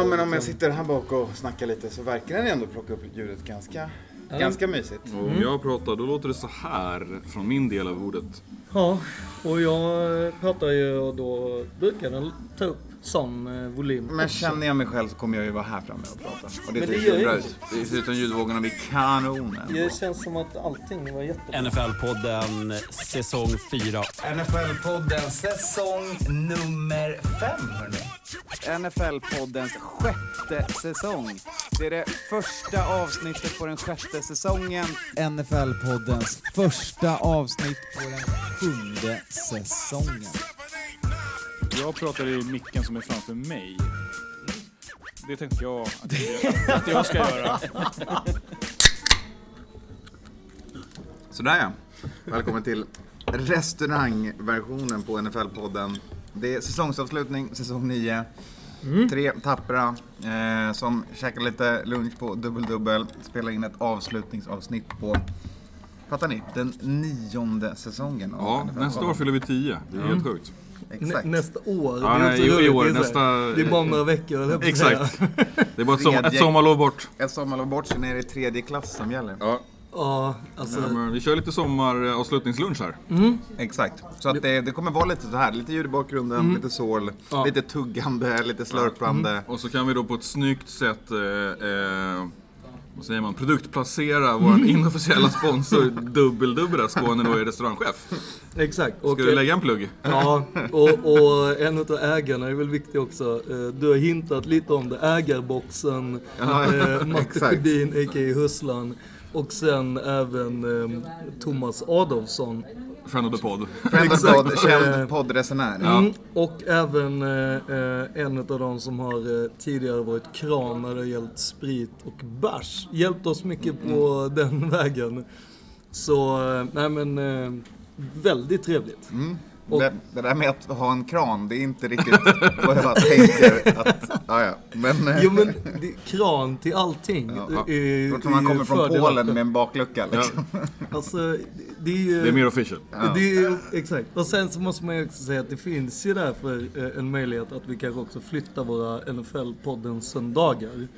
Ja, men om jag sitter här bak och snackar lite så verkar den ändå plocka upp ljudet ganska, ganska mysigt. Och om jag pratar då låter det så här från min del av ordet. Ja, och jag pratar ju och då brukar den ta upp sån eh, volym. Men också. känner jag mig själv så kommer jag ju vara här framme och prata. Och det Men det gör ju bra ut. Det ser ut som ljudvågorna blir kanonen. Det känns som att allting var jättebra. NFL-podden säsong 4. NFL-podden säsong nummer fem, hörni. NFL-poddens sjätte säsong. Det är det första avsnittet på den sjätte säsongen. NFL-poddens första avsnitt på den sjunde säsongen. Jag pratar i micken som är framför mig. Det tänkte jag att jag, att jag ska göra. Sådär ja. Välkommen till restaurangversionen på NFL-podden. Det är säsongsavslutning, säsong 9. Tre tappra eh, som käkar lite lunch på dubbel-dubbel. Spelar in ett avslutningsavsnitt på, fattar ni? Den nionde säsongen av Ja, nästa år fyller vi 10. Det är helt sjukt. Exakt. Nä, nästa år. Ja, det är nej, i- i roligt. år, det, är så här- nästa- det är bara några veckor, höll jag på att säga. Exakt. Det är bara ett, som, ett Tredje- sommarlov bort. Ett sommarlov bort, sen är det tredje klass som gäller. Ja, Ja, alltså. men vi kör lite sommaravslutningslunch här. Exakt. Så att det, det kommer vara lite så här, lite ljud i bakgrunden, lite sorl, Ja. lite tuggande, lite slurpande. Och så kan vi då på ett snyggt sätt, eh, eh, vad säger man, produktplacera vår inofficiella sponsor Dubbel-Dubbla, Skåne då är restaurangchef. Exakt. Och, Ska du lägga en plugg? Ja, och, och en av ägarna är väl viktig också. Eh, Du har hintat lite om det. Ägarboxen, Ja, eh, Matte. Sjödin, a.k.a. Husslan. Och sen även eh, Thomas Adolfsson. Friend of the pod. Friend of podd, Eh, känd poddresenär. Mm, och även eh, eh, en av de som har eh, tidigare varit kran när det gällt sprit och bärs. Hjälpt oss mycket på den vägen. Så, eh, nej men, eh, väldigt trevligt. Och- Det, det där med att ha en kran, det är inte riktigt vad jag tänker att, ja ja. Men, eh, Jo men, det, kran till allting. ja, är- är- man kommer från. Polen med en baklucka liksom. Alltså, det- det är ju... Det är mer official. Det är, exakt. Och sen så måste man ju också säga att det finns ju därför eh, en möjlighet att vi kanske också flyttar våra NFL-podden söndagar.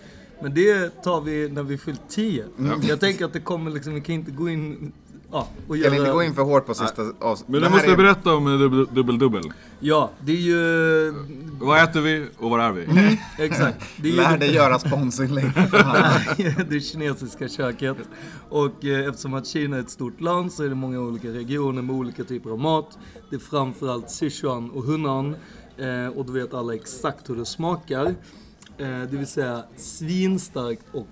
Men det tar vi när vi fyllt 10. Jag tänker att det kommer liksom, vi kan inte gå in ja, och Kan göra... inte gå in för hårt på sista avsnittet. Men du måste berätta om eh, dubbel- dubbel-dubbel. Ja, det är ju... Vad äter vi och var är vi? Exakt. Det är ju Lär dig göra sponsorinlägg. Det kinesiska köket. Och eh, eftersom att Kina är ett stort land så är det många olika regioner med olika typer av mat. Det är framförallt Sichuan och Hunan. Eh, och då vet alla exakt hur det smakar. Eh, det vill säga svinstarkt och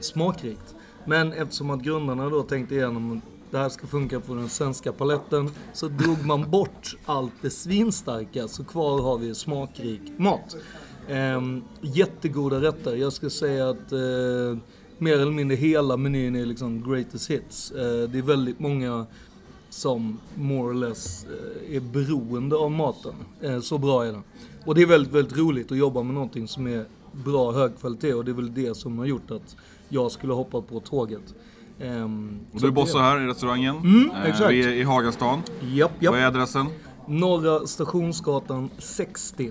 smakrikt. Men eftersom att grundarna då tänkte igenom det här ska funka på den svenska paletten så drog man bort allt det svinstarka så kvar har vi smakrik mat. Eh, jättegoda rätter. Jag skulle säga att eh, mer eller mindre hela menyn är liksom greatest hits. Eh, det är väldigt många som more or less eh, är beroende av maten. Eh, så bra är den. Och det är väldigt, väldigt roligt att jobba med någonting som är bra, hög kvalitet och det är väl det som har gjort att jag skulle hoppa på tåget. Ehm, Och du bossar här i restaurangen. Mm, Eh. Vi är i Hagastan. Japp, Vad är japp. adressen? Norra Stationsgatan 60.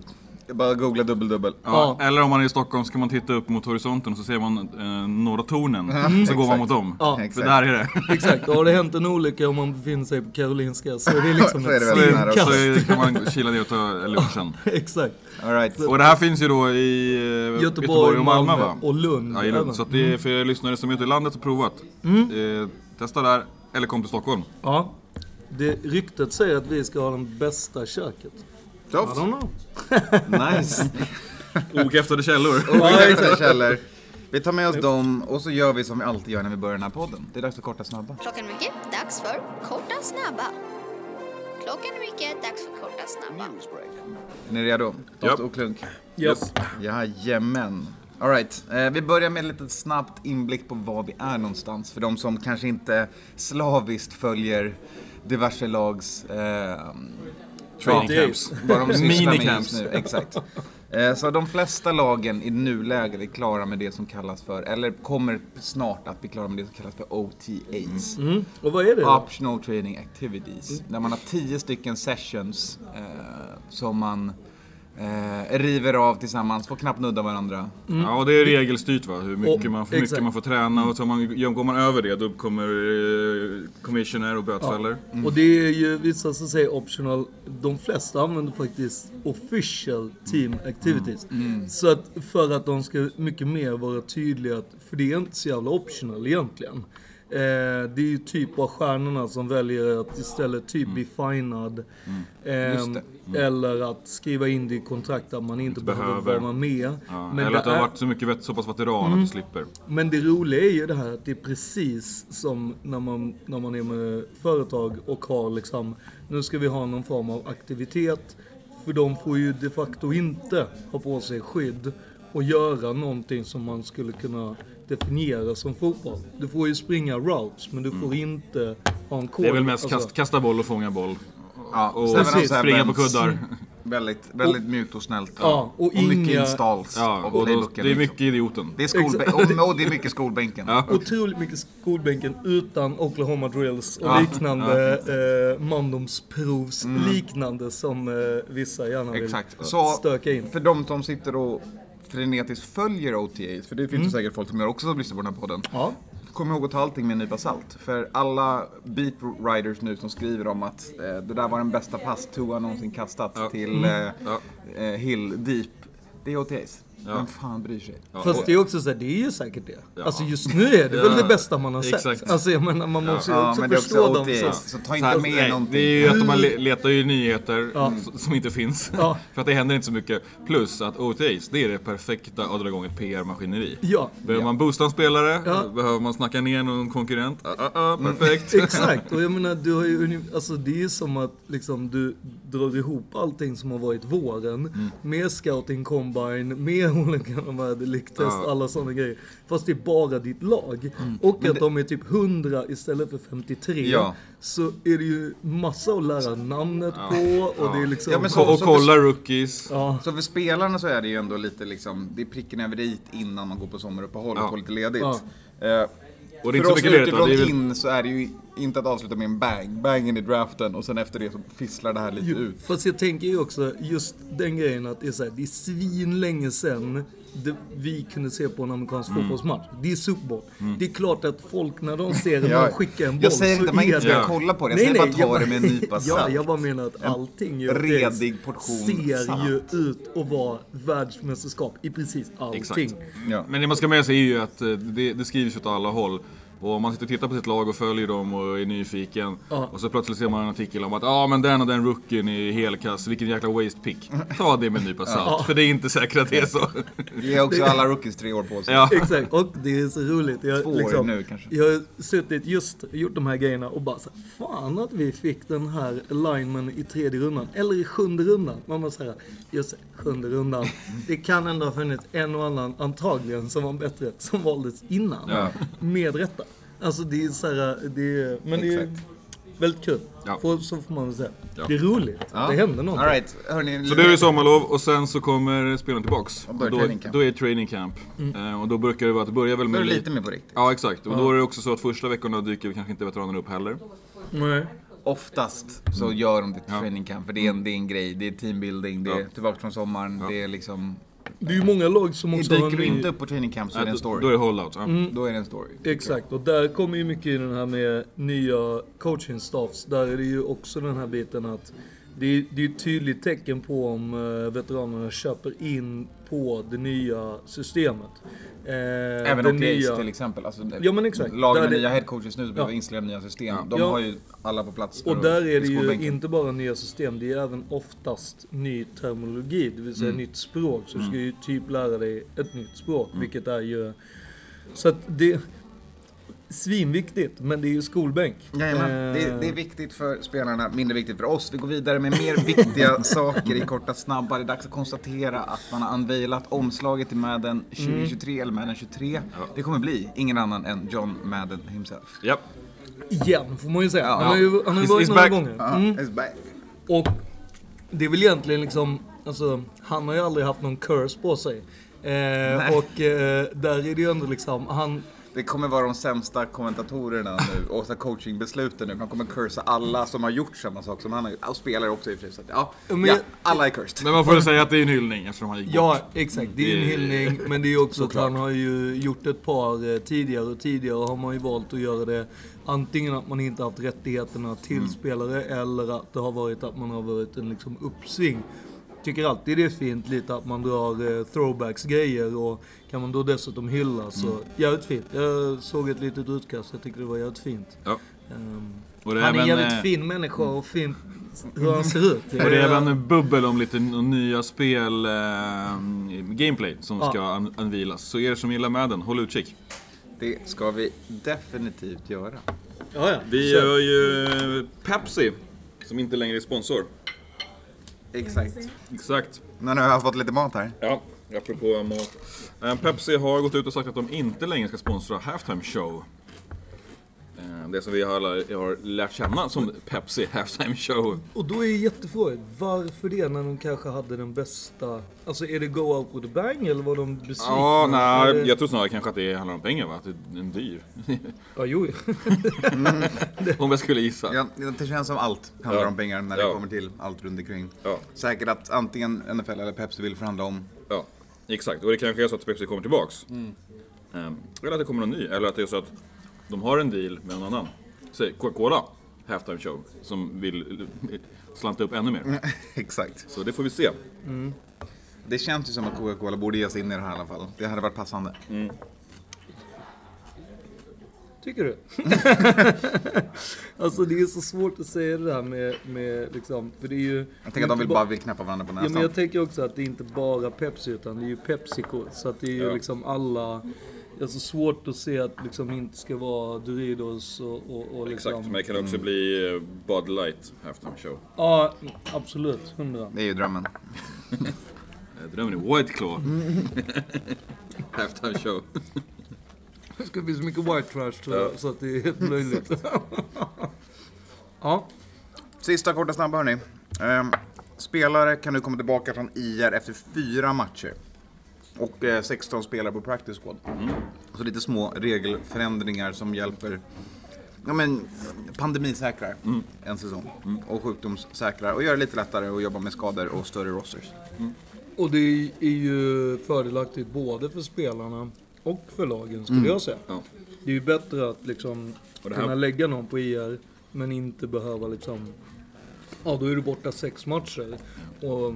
Bara googla dubbel-dubbel. Ja, Ja. Eller om man är i Stockholm så kan man titta upp mot horisonten och så ser man eh, Norra Tornen. Så går man mot dem. Ja. För Exakt. där är det. Exakt, och har det hänt en olycka om man befinner sig på Karolinska så är det liksom Så är ett det väldigt nära. Så stenkast. kan man kila ner och ta lunchen. Exakt. All right. Och det här finns ju då i eh, Göteborg, och Malmö, va? och Lund. Ja, i Lund. även. Mm. Så att det är för er lyssnare som är ute i landet och provat. Eh, testa där, eller kom till Stockholm. Ja. Det, ryktet säger att vi ska ha den bästa köket. I Doft. don't know. Nice. Okräftade källor. Exakt. Källor. Vi tar med oss dem och så gör vi som vi alltid gör när vi börjar den här podden. Det är dags för korta snabba. Klockan är mycket, dags för korta snabba. Klockan är mycket, dags för korta snabba. Är ni redo? Doft och klunk. Yes. Jajamän. Alright, eh, vi börjar med ett litet snabbt inblick på var vi är någonstans. För de som kanske inte slaviskt följer diverse lags eh, Training ja, camps. Vad de Minicamps. nu. Exakt. Eh, Så de flesta lagen i nuläget är klara med det som kallas för, eller kommer snart att bli klara med det som kallas för OTAs. Mm. Och vad är det? då? Optional Training Activities. Där man har tio stycken sessions eh, som man eh, river av tillsammans, får knappt nudda varandra. Ja, och det är regelstyrt va, hur mycket, Och- man, hur mycket man får träna och så man, ja, går man över det då kommer eh, commissioner och bötfäller. Och det är ju vissa som säger optional. De flesta använder faktiskt official team activities. Så att för att de ska mycket mer vara tydliga, att, för det är inte så jävla optional egentligen. Eh, det är ju typ av stjärnorna som väljer att istället typ bli finad. ehm, Eller att skriva in det i kontrakt att man inte behöver, behöver. vara med. Ja, Men, eller det att du har varit så mycket vet, så pass veteran att du slipper. men det roliga är ju det här att det är precis som när man, när man är med företag och har liksom, nu ska vi ha någon form av aktivitet. För de får ju de facto inte ha på sig skydd och göra någonting som man skulle kunna definiera som fotboll. Du får ju springa routes men du får inte ha en kod. Det är väl mest Alltså, kast, kasta boll och fånga boll. Ja, Och Seven springa på kuddar. Väldigt, väldigt mjukt och snällt. Ja, och och mycket inga- installs. Ja, och då, playbooken, det är liksom. mycket idioten. Det är, skolbä- och, och det är mycket skolbänken. Ja. Otroligt mycket skolbänken utan Oklahoma drills och Ja, liknande eh, mandomsprovs liknande som eh, vissa gärna vill Exakt. Så stöka in. för de som sitter och frenetiskt följer OTAs, för det finns ju säkert folk som gör också som lyssnar på den här podden. Ja. Kom ihåg att ta allting med en nypa salt. För alla beat writers nu som skriver om att eh, det där var den bästa pass Tua någonsin kastat Ja. till eh, Ja. eh, Hill Deep. Det är OTAs. Ja. Vem fan bryr sig? Ja, Fast det är också så här, det är ju säkert det. Ja. Alltså just nu är det väl det bästa man har sett. Alltså jag menar, man måste ju också men det är förstå också dem. Så. Så ta Så inte här, med nej, någonting. Det är ju att man le- letar ju nyheter som inte finns. Ja. För att det händer inte så mycket. Plus att OTAs, det är det perfekta att dra igång ett PR-maskineri. Ja, Behöver man boosta en spelare? Ja. Behöver man snacka ner någon konkurrent? Ah, ah, ah, perfekt. exakt. Och jag menar, du har ju, alltså det är ju som att liksom du drar ihop allting som har varit våren. Mm. Med scouting combine, med olika de här deliktest, Ja. Mm. alla sådana grejer. Fast det är bara ditt lag. Och att de är typ 100 istället för 53. Ja. Så är det ju massa att lära namnet på och det är liksom... Ja, så- Och kolla rookies. Ja. Så för spelarna så är det ju ändå lite liksom, det är pricken över i innan man går på sommaruppehåll och Ja. får lite ledigt. Och det är för inte oss så mycket utifrån? Det är väl- in så är det ju inte att avsluta med en bang. Bangen i draften och sen efter det så fisslar det här lite Jo, ut. fast jag tänker ju också just den grejen att det är så här, det är svin länge sedan det, vi kunde se på en amerikansk Mm. fotbollsmatch. Det är Super Bowl. Det är klart att folk när de ser Ja, man skickar en boll jag säger så inte att man är inte ska det- kolla på det, jag Nej, säger bara nej, ta det med en nypa Ja, salt. jag bara menar att allting ju redig portion ser salt. ju ut att vara världsmästerskap i precis allting. Exakt. Ja. Men det man ska med sig är ju att eh, det, det skrivs åt alla håll. Och om man sitter och tittar på sitt lag och följer dem och är nyfiken. Ja. Och så plötsligt ser man en artikel om att ja ah, men den och den rookien är helkass, vilken jäkla waste pick. Ta det med en nypa salt, för det är inte säkert att det är så. Ge också alla rookies tre år på sig. Ja. Exakt, och det är så roligt. Jag, Två år nu kanske. Jag har suttit just gjort de här grejerna och bara så här, fan att vi fick den här lineman i tredje rundan, eller i sjunde rundan. Man bara säga, just sjunde rundan. Det kan ändå ha funnits en och annan, antagligen, som var bättre, som valdes innan. Ja. Med rätta. Alltså det är så här, det är, men det är Exakt. väldigt kul. Ja. Får, så får man väl säga. Ja. Det är roligt. Ja. Det händer någonting. All right. Hörrni, Så det är ju sommarlov och sen så kommer spelarna tillbaks. Och börjar då, training camp. då är det training camp. Eh, och då brukar det vara att det börjar väl Då med är det li- lite mer på riktigt. Ja exakt, och då är det också så att första veckorna dyker kanske inte veteranerna upp heller. Nej. Oftast så gör de det till Ja. training camp, för det är, en, det är en grej. Det är teambuilding, det är Ja. tillbaka från sommaren, det är liksom... Det är ju många lag som också har Dyker du inte upp på training camp så är det en story. då är det holdout. Ja. Då är det en story. Exakt, och där kommer ju mycket i den här med nya coaching staffs. Där är det ju också den här biten att det är, det är ett tydligt tecken på om eh, veteranerna köper in på det nya systemet. Eh, Även OKs nya- till exempel. Alltså, Ja, men exakt. Lag med det- nya headcoaches nu som behöver Ja. installera nya system. De Ja. har ju alla på plats. Och där är det i ju inte bara nya system, det är även oftast ny terminologi, det vill säga Mm. nytt språk. Så du ska ju typ lära dig ett nytt språk, Mm. vilket är ju... Så att det... Svinviktigt, men det är ju skolbänk. Jajamän, Eh, det, det är viktigt för spelarna, mindre viktigt för oss. Vi går vidare med mer viktiga saker i korta snabba. Det är dags att konstatera att man har unveilat omslaget till Madden 2023, eller Madden 23. Det kommer bli ingen annan än John Madden himself. Ja. Igen, får man ju säga. Ja. Han har ju, han har ju He's- varit några back. gånger. Ja, Mm. back. Och det är väl egentligen liksom, alltså, han har ju aldrig haft någon curse på sig. Eh, och eh, där är det ju ändå liksom, han, Det kommer vara de sämsta kommentatorerna nu och så coachingbesluten nu. Man kommer cursa alla som har gjort samma sak som han har gjort. Och spelare också i och för sig. Ja, men ja, alla är cursed. Men man får väl säga att det är en hyllning eftersom han gick bort. Ja, exakt. Det är en hyllning, men det är också att han har ju gjort ett par eh, tidigare och tidigare har man ju valt att göra det antingen att man inte haft rättigheterna till Mm. spelare eller att det har varit att man har varit en liksom uppsving. Tycker alltid det är fint lite att man drar eh, throwbacks grejer och kan man då dessutom hylla så Mm. jävligt fint. Jag såg ett litet utkast, jag tyckte det var jävligt fint. Ja. Och det är han är en även, jävligt eh, fin människa och fin hur han ser ut. Och det är även bubbel om lite nya spel, eh, gameplay som Ja. ska un-. Så er som gillar Madden, håll utkik. Det ska vi definitivt göra. Ja, ja. Vi Så- gör ju Pepsi, som inte längre är sponsor. Exakt. Exakt. Men nu har jag fått lite mat här. Ja, apropå mat. Eh, Pepsi har gått ut och sagt att de inte längre ska sponsra Halftime Show. Eh, Det som vi har, har lärt känna som Pepsi Halftime Show. Och då är jättefrågan, varför det när de kanske hade den bästa... Alltså är det Go Out With A Bang eller var de besvikna? Ja, Är det- nej, jag tror snarare kanske att det handlar om pengar va? Att det är en dyr. Ja, jo. Om jag skulle gissa. Ja, det känns som allt handlar Ja. om pengar när Ja. det kommer till allt runt omkring. Ja. Säkert att antingen NFL eller Pepsi vill förhandla om. Ja, exakt. Och det kanske är så att Pepsi kommer tillbaks. Mm. Ehm, eller att det kommer någon ny. Eller att det är så att de har en deal med någon annan. Säg Coca-Cola, halftime show, som vill slanta upp ännu mer. Exakt. Så det får vi se. Det känns ju som att Coca-Cola borde ge sig in i det här i alla fall. Det hade varit passande. Tycker du? alltså det är så svårt att säga det där med, med liksom, för det är ju... Jag tänker att de vill bara vill knäppa varandra på Ja, näsan. men jag tänker också att det är inte bara Pepsi utan det är ju Pepsico. Så att det är ju Ja. liksom alla... Det är så svårt att se att liksom inte ska vara Doritos och, och, och liksom... Exakt, men det kan också bli eh, Bud Light halftime show. Ja, absolut. Hundra. Det är ju drömmen. Drömmen är White Claw. halftime show. Det ska bli så mycket white trash tror jag, så att det är helt löjligt. ja. Sista korta snabba hörni. Ehm, spelare kan nu komma tillbaka från IR efter fyra matcher. Och eh, 16 spelare på practice squad. Så lite små regelförändringar som hjälper Ja men pandemisäkrar en säsong. Och sjukdomssäkrar och gör det lite lättare att jobba med skador och större rosters. Och det är ju fördelaktigt både för spelarna och för lagen skulle jag säga. Ja. Det är ju bättre att liksom här- kunna lägga någon på IR men inte behöva liksom... Ja, då är du borta sex matcher. Och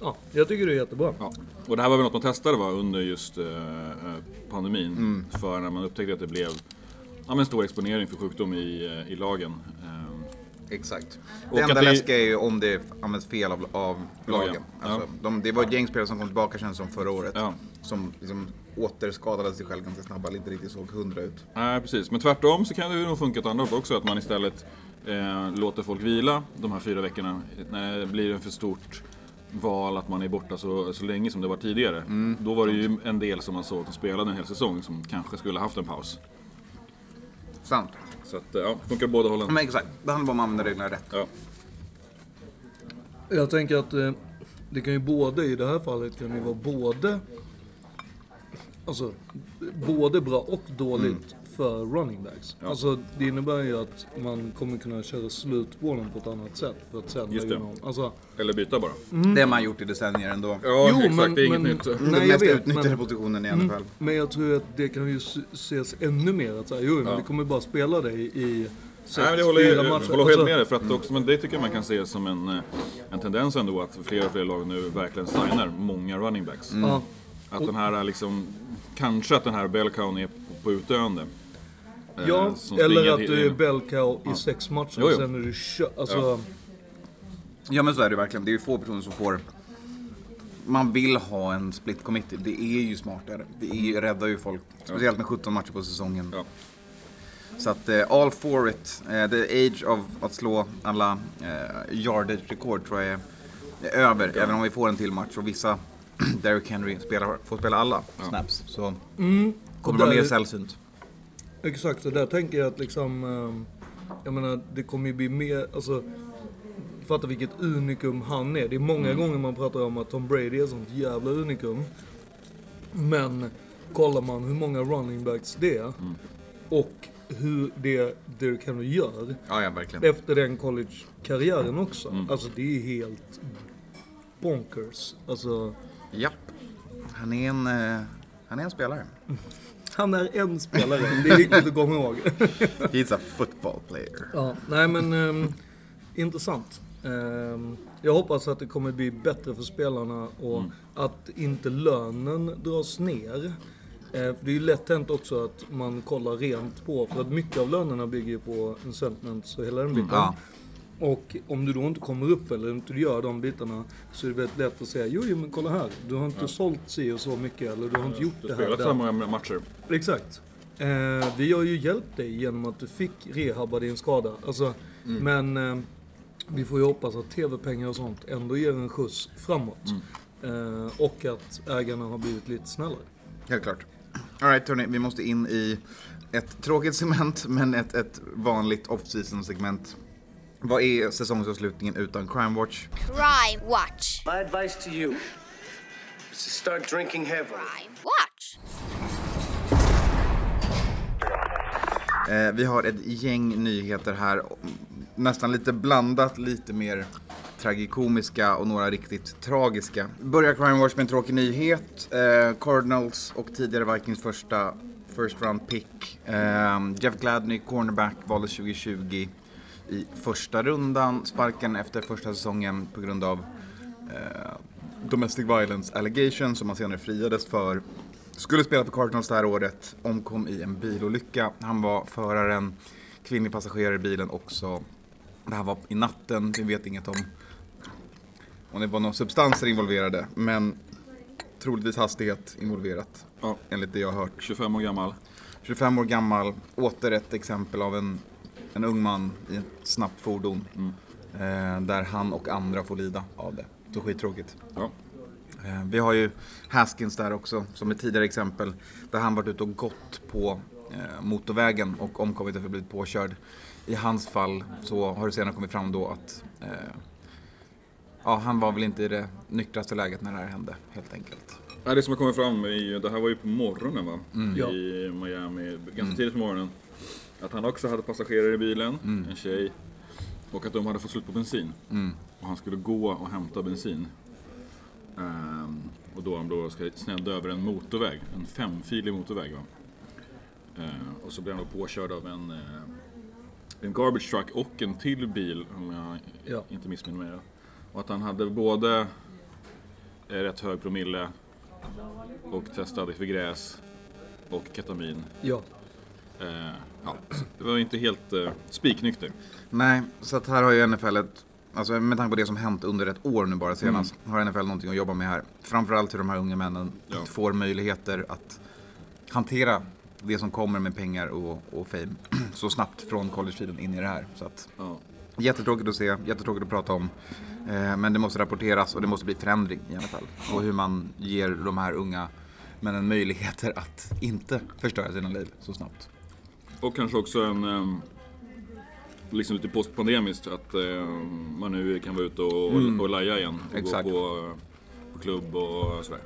ja, jag tycker det är jättebra. Ja. Och det här var väl något man testade va, under just eh, eh, pandemin. För när man upptäckte att det blev ja, men stor exponering för sjukdom i, eh, i lagen. Ehm, Exakt. Och det enda det- läskiga är ju om det används fel av, av lagen. Lagen, ja. Alltså, de, det var ett gäng spelare som kom tillbaka känns som förra året. Ja. Som liksom återskadade sig själv ganska snabbt, eller inte riktigt såg hundra ut. Nej, precis. Men tvärtom så kan det ju nog funka åt andra hållet också. Att man istället eh, låter folk vila de här fyra veckorna. När det blir en för stort val att man är borta så, så länge som det var tidigare. Då var det ju en del som man såg som spelade en hel säsong som kanske skulle haft en paus. Sant. Så att, ja, funkar båda hållen. Men exakt, det handlar bara om att använda reglerna rätt. Ja. Jag tänker att eh, det kan ju både, i det här fallet kan det ju vara både Alltså, både bra och dåligt för running backs. Alltså, det innebär ju att man kommer kunna köra slut på ett annat sätt för att sen Just lägga det. Alltså, Eller byta bara. Det har man gjort i decennier ändå. Ja, Jo, exakt. men- det är inget men- nytt. Nej, Den jag mest vet, utnyttjade men- positionen i NFL. Men jag tror att det kan ju ses ännu mer att säga, jo men Ja. vi kommer bara spela dig i sex, Nej, men jag håller, jag matcher. håller helt Alltså, med dig. För att också, men det tycker jag man kan se som en, eh, en tendens ändå att fler och fler lag nu verkligen signar många running backs. Ja. Att den här liksom, kanske att den här bellcown är på, på utdöende. Eh, Ja, eller att du är bell cow i sex matcher Jo, och sen är du kö- Alltså, Ja. Ja men så är det verkligen. Det är ju få personer som får... Man vill ha en split committee. Det är ju smartare. Det är ju, räddar ju folk. Speciellt med 17 matcher på säsongen. Ja. Så att eh, all for it. Eh, the age of att slå alla eh, yardage-rekord tror jag är, är över. Även om vi får en till match och vissa Derrick Henry spelar, får spela alla snaps. Så kommer Och det vara mer sällsynt. Exakt, och där tänker jag att liksom, ehm, jag menar det kommer ju bli mer, alltså, fatta vilket unikum han är. Det är många gånger man pratar om att Tom Brady är sånt jävla unikum. Men kollar man hur många running backs det är och hur det Derrick Henry gör Ja, ja, efter den college-karriären också. Alltså det är helt bonkers. Alltså, Japp. Han är en, eh, han är en spelare. han är en spelare, det är viktigt att komma ihåg. He's a football player. Ja, nej men ehm, intressant. Ehm, jag hoppas att det kommer bli bättre för spelarna och att inte lönen dras ner. Eh, det är ju lätt hänt också att man kollar rent på, för att mycket av lönerna bygger ju på incentives och hela den biten. Ja. Och om du då inte kommer upp eller inte du gör de bitarna så är det väldigt lätt att säga jo, jo men kolla här, du har inte sålt si och så mycket eller du har inte gjort Du det har här. spelat där. så många matcher. Exakt. Eh, vi har ju hjälpt dig genom att du fick rehabba din skada. Alltså, Men eh, vi får ju hoppas att tv-pengar och sånt ändå ger en skjuts framåt. Eh, och att ägarna har blivit lite snällare. Helt klart. Alright hörni, vi måste in i ett tråkigt segment, men ett, ett vanligt off-season segment. Vad är säsongsavslutningen utan Crime Watch? Crime Watch. My advice to you is to start drinking heavily. Crime Watch. Eh, vi har ett gäng nyheter här, nästan lite blandat, lite mer tragikomiska och några riktigt tragiska. Börjar Crime Watch med en tråkig nyhet. Eh, Cardinals och tidigare Vikings första first round pick. Eh, Jeff Gladney, cornerback, valdes 2020 i första rundan. Sparken efter första säsongen på grund av eh, domestic violence allegations som han senare friades för. Skulle spela för Cardinals det här året, omkom i en bilolycka. Han var föraren, kvinnlig passagerare i bilen också. Det här var i natten, vi vet inget om om det var några substanser involverade, men troligtvis hastighet involverat. Ja. Enligt det jag har hört. 25 år gammal. 25 år gammal, åter ett exempel av en, en ung man i ett snabbt fordon. Eh, där han och andra får lida av det. Så skittråkigt. Ja. Eh, Vi har ju Haskins där också, som ett tidigare exempel. Där han varit ute och gått på eh, motorvägen och omkommit efter att blivit påkörd. I hans fall så har det senare kommit fram då att eh, ja, han var väl inte i det nyktraste läget när det här hände, helt enkelt. Ja, det som har kommit fram, i, det här var ju på morgonen va? Ja. I Miami, ganska tidigt på morgonen. Att han också hade passagerare i bilen, en tjej. Och att de hade fått slut på bensin. Och han skulle gå och hämta bensin. Ehm, och då han då ska snedda över en motorväg, en femfilig motorväg. Va? Ehm, och så blir han då påkörd av en, eh, en garbage truck och en till bil, om jag Ja. inte missminner mig. Och att han hade både eh, rätt hög promille och testade för gräs och ketamin. Ja. Eh, ja, det var inte helt eh, spiknykter. Nej, så att här har ju NFL ett, alltså med tanke på det som hänt under ett år nu bara senast, har NFL någonting att jobba med här. Framförallt hur de här unga männen Ja. får möjligheter att hantera det som kommer med pengar och, och fame så snabbt från college-tiden in i det här. Så att, Ja. jättetråkigt att se, jättetråkigt att prata om. Eh, men det måste rapporteras och det måste bli förändring i alla fall. Och hur man ger de här unga männen möjligheter att inte förstöra sina liv så snabbt. Och kanske också en, eh, liksom lite postpandemiskt, att eh, man nu kan vara ute och, och, och laja igen. Och Exakt. gå på, på klubb och sådär.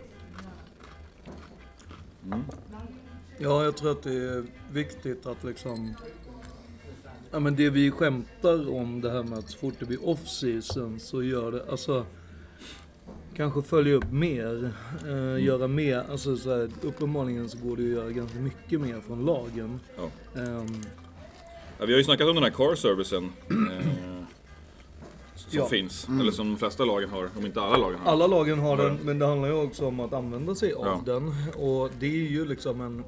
Ja, jag tror att det är viktigt att liksom... Ja men det vi skämtar om det här med att så fort det blir off-season så gör det, alltså... Kanske följa upp mer, eh, göra mer, alltså så här, uppenbarligen så går det att göra ganska mycket mer från lagen. Ja. Ehm, Ja, vi har ju snackat om den här car-servicen eh, som Ja. finns, eller som de flesta lagen har, om inte alla lagen har. Alla lagen har den, men det handlar ju också om att använda sig av den. Och det är ju liksom en...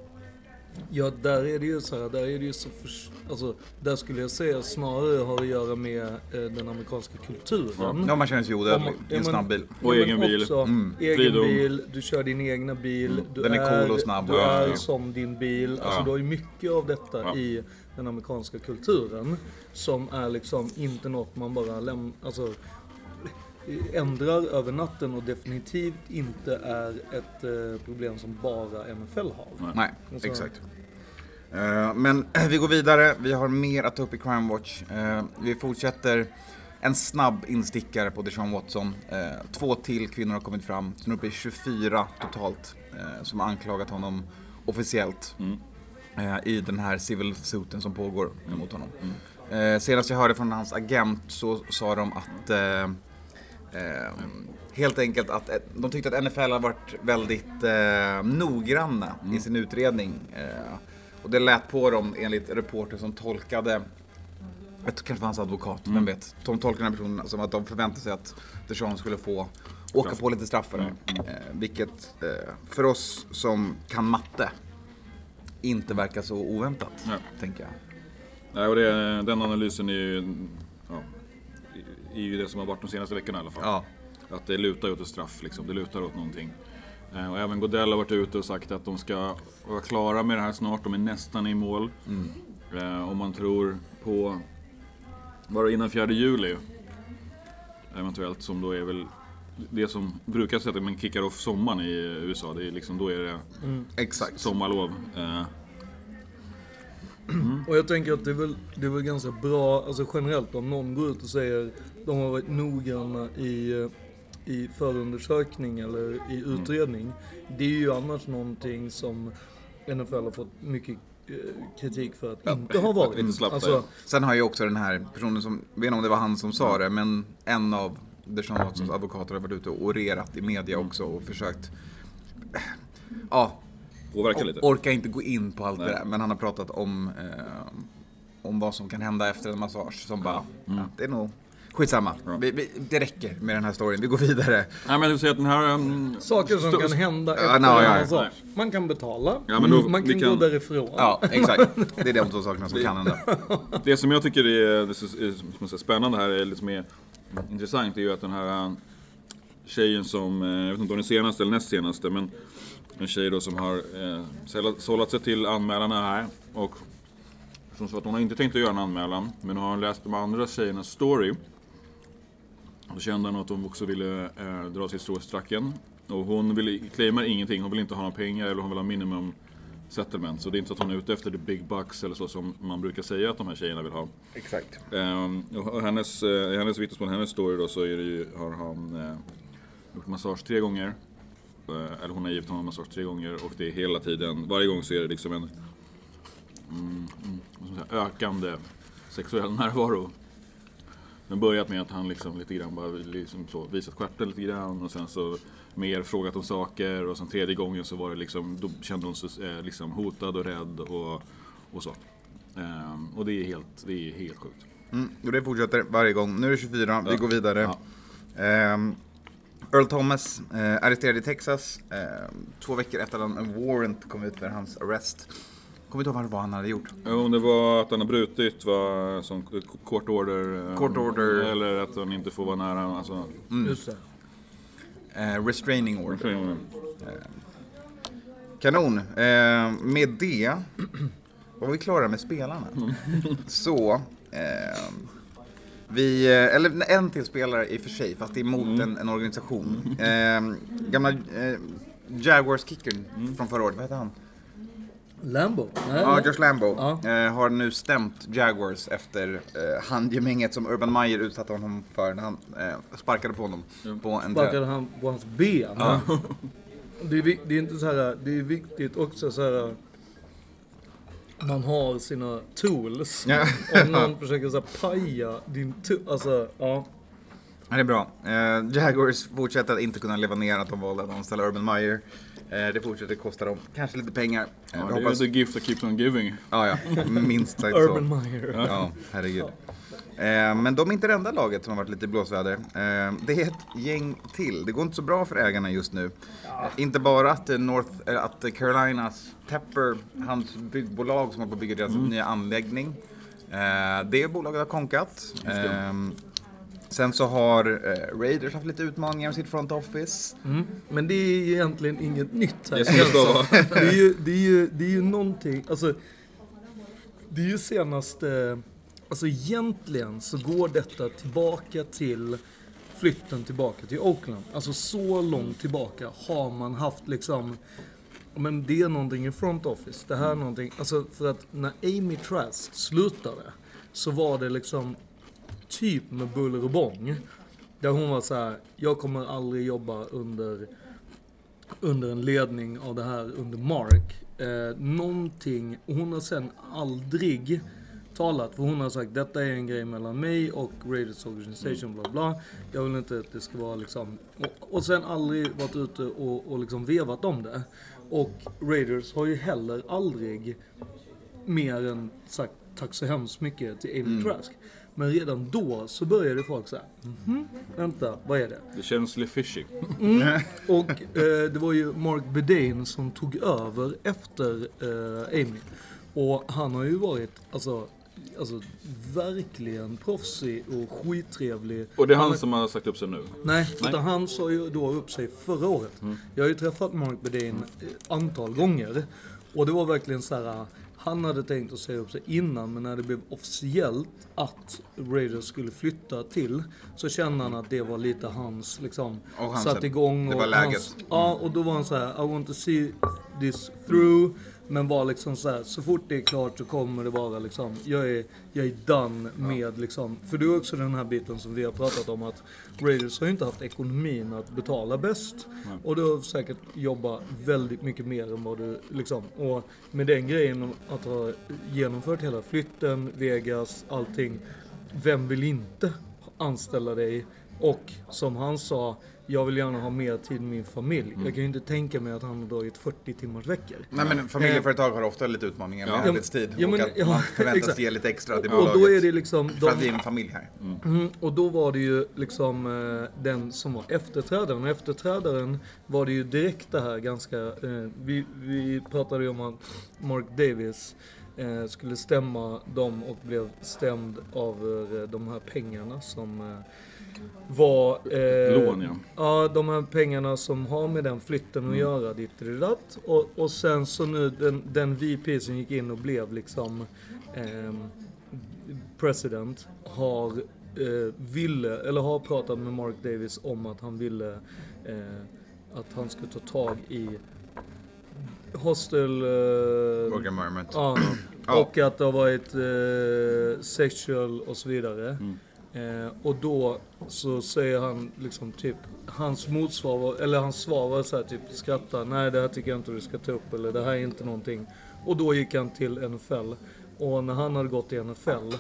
Ja, där är det ju så här, där är det ju så för, Alltså, där skulle jag säga snarare har att göra med eh, den amerikanska kulturen. Ja, man känner sig odödlig i ja, en men- snabb bil. Och Ja, egen bil. Också, Mm. Egen Fridom. bil, du kör din egna bil. Du Den är cool och snabb. Du Ja, är ja. som din bil. Alltså, du har ju mycket av detta Ja. i den amerikanska kulturen. Som är liksom inte något man bara lämnar, alltså ändrar över natten och definitivt inte är ett eh, problem som bara NFL har. Nej, Och så- exakt. Eh, men vi går vidare. Vi har mer att ta upp i Crime Watch. Eh, vi fortsätter en snabb instickare på Deshaun Watson. Två till kvinnor har kommit fram, så nu är uppe i 24 totalt som har anklagat honom officiellt eh, i den här civil suiten som pågår mot honom. Eh, senast jag hörde från hans agent så sa de att eh, eh, helt enkelt att eh, de tyckte att NFL har varit väldigt eh, noggranna i sin utredning. Eh, och det lät på dem enligt reporter som tolkade jag tror kanske var hans advokat, vem vet. De tolkade den här personen som att de förväntade sig att Deshaun skulle få åka på lite straff för det. Eh, vilket eh, för oss som kan matte inte verkar så oväntat, tänker jag. Nej, och det, den analysen är ju, är ju det som har varit de senaste veckorna i alla fall. Ja. Att det lutar åt ett straff, liksom. det lutar åt någonting. Eh, Och även Godell har varit ute och sagt att de ska vara klara med det här snart, de är nästan i mål. Eh, Om man tror på, var det innan 4 juli? Eventuellt, som då är väl det som brukar sätta att man kickar off sommaren i USA. Det är liksom, då är det Exakt. sommarlov. Eh, Och jag tänker att det är väl, det är väl ganska bra, alltså generellt om någon går ut och säger de har varit noggranna i, eh, i förundersökning eller i utredning. Det är ju annars någonting som NFL har fått mycket eh, kritik för att inte ha varit. Slappt alltså. Sen har ju också den här personen som, jag vet inte om det var han som sa det, men en av Deshaun Watsons advokater har varit ute och orerat i media också och försökt Ja, påverkar lite. orkar inte gå in på allt Nej. det där, men han har pratat om, eh, om vad som kan hända efter en massage. Som bara, ja, det är nog skitsamma. Ja. Vi, vi, det räcker med den här storyn, vi går vidare. Nej men vill säga att den här... um, saker som kan hända Ja, efter no, en ja, massage. Man kan betala, Ja, men då- man vi kan, kan- gå därifrån. Ja, exakt. Det är de två sakerna som kan hända. Det som jag tycker är, det är, är, som säger, spännande här, är lite mer intressant, är ju att den här uh, tjejen som, eh, jag vet inte om det är senaste eller näst senaste, men en tjej då som har eh, sållat sig till anmälarna här och som sa att hon har inte tänkt att göra en anmälan, men hon har läst de andra tjejernas story. Då kände hon att hon också ville eh, dra sitt strå i stracken. Och hon vill, claimar ingenting, hon vill inte ha några pengar eller hon vill ha minimum settlement. Så det är inte så att hon är ute efter the big bucks eller så som man brukar säga att de här tjejerna vill ha. Exakt. Ehm, och hennes, eh, hennes vittnesmål, hennes story då, så är det ju, har han eh, gjort massage tre gånger. Eh, eller hon har givit honom massage tre gånger och det är hela tiden, varje gång så är det liksom en mm, mm, säga, ökande sexuell närvaro. Den börjat med att han liksom lite grann bara liksom så, visat stjärten lite grann och sen så mer frågat om saker och sen tredje gången så var det liksom, då kände hon sig eh, liksom hotad och rädd och, och så. Ehm, och det är helt, det är helt sjukt. Mm, och det fortsätter varje gång. Nu är det 24, vi Ja. går vidare. Ja. Ehm, Earl Thomas, eh, arresterad i Texas. Eh, två veckor efter att en warrant kom ut för hans arrest. Kommer inte ihåg vad han hade gjort. Ja, Om det var att han har brutit vad som court order. eh, Court order. Eller att han inte får vara nära. Alltså, Just det. Eh, restraining order. mm. Kanon. Eh, med det var vi klara med spelarna. Så, eh, vi, eh, eller en till spelare i och för sig, fast det är mot en, en organisation. Eh, gamla eh, Jaguars-kickern från förra året, vad heter han? Lambo? Nej. Ja, Josh Lambo Ja. eh, har nu stämt Jaguars efter eh, handgemänget som Urban Meyer utsatte honom för när han eh, sparkade på honom på en sparkade han på hans ben. Det, är, det är inte så här, det är viktigt också så här. Man har sina tools. Ja. Om någon försöker så här, paja din tool. Alltså, ja. Ja, det är bra. Eh, Jaguars fortsätter att inte kunna leva ner att de valde att anställa Urban Meyer. Eh, det fortsätter kosta dem kanske lite pengar. Ja, det är hoppas... the gift that keeps on giving. Ja, ja, minst sagt Urban så. Meyer. Ja, herregud. Eh, men de är inte det enda laget som har varit lite i blåsväder. Eh, det är ett gäng till. Det går inte så bra för ägarna just nu. Eh, inte bara att, eh, North, eh, att eh, Carolinas Pepper, hans byggbolag som håller på att bygga deras nya anläggning. Eh, det bolaget har konkat. Eh, sen så har eh, Raiders haft lite utmaningar med sitt front office. Men det är egentligen inget nytt här. Det vara. Det är ju, det är ju, det är ju någonting, alltså. Det är ju senaste, alltså egentligen så går detta tillbaka till flytten tillbaka till Oakland. Alltså så långt tillbaka har man haft liksom, men det är någonting i front office. Det här är någonting, alltså för att när Amy Trask slutade så var det liksom typ med buller och bång. Där hon var så här, jag kommer aldrig jobba under, under en ledning av det här under Mark. Eh, någonting, hon har sen aldrig talat, för hon har sagt detta är en grej mellan mig och Raiders Organization, bla bla. Jag vill inte att det ska vara liksom, och, och sen aldrig varit ute och, och liksom vevat om det. Och Raiders har ju heller aldrig mer än sagt tack så hemskt mycket till Amy Trask. Men redan då så började folk säga, mhm, vänta, vad är det? Det känns lite fishy. Och eh, det var ju Mark Bedane som tog över efter eh, Amy. Och han har ju varit, alltså, alltså verkligen proffsig och skittrevlig. Och det är han har- som har sagt upp sig nu. Nej, Nej. utan han sa ju då upp sig förra året. Jag har ju träffat Mark Bedane ett antal gånger. Och det var verkligen så här. Han hade tänkt att säga upp sig innan, men när det blev officiellt att Raiders skulle flytta till, så kände han att det var lite hans, liksom, Och hans- satt igång. det och var läget. Hans, ja, och då var han så här, I want to see this through. Men var liksom så här, så fort det är klart så kommer det vara liksom, jag är, jag är done med liksom. För det är också den här biten som vi har pratat om att Raiders har ju inte haft ekonomin att betala bäst. Och du har säkert jobbat väldigt mycket mer än vad du liksom. Och med den grejen att ha genomfört hela flytten, Vegas, allting. Vem vill inte anställa dig? Och som han sa, jag vill gärna ha mer tid med min familj. Jag kan ju inte tänka mig att han har dragit 40 timmars veckor. Nej men familjeföretag har ofta lite utmaningar med Ja. arbetstid. Ja, men- och att ja, man förväntas ge lite extra till Och bolaget. då är det liksom... För de- att vi är en familj här. Mm, och då var det ju liksom eh, den som var efterträdaren. Och efterträdaren var det ju direkt det här ganska... Eh, vi, vi pratade ju om att Mark Davis eh, skulle stämma dem och blev stämd av de här pengarna som eh, var... Eh, Lån, ja. Ja, de här pengarna som har med den flytten att göra, ditt och. Och, och sen så nu den, den VP som gick in och blev liksom ehm, president har eh, ville, eller har pratat med Mark Davis om att han ville eh, att han skulle ta tag i hostel... Eh, Work environment. Ja, och att det har varit eh, sexual och så vidare. Eh, och då så säger han liksom typ, hans motsvar, var, eller hans svar var så här typ skratta, nej det här tycker jag inte du ska ta upp eller det här är inte någonting. Och då gick han till NFL. Och när han hade gått till NFL,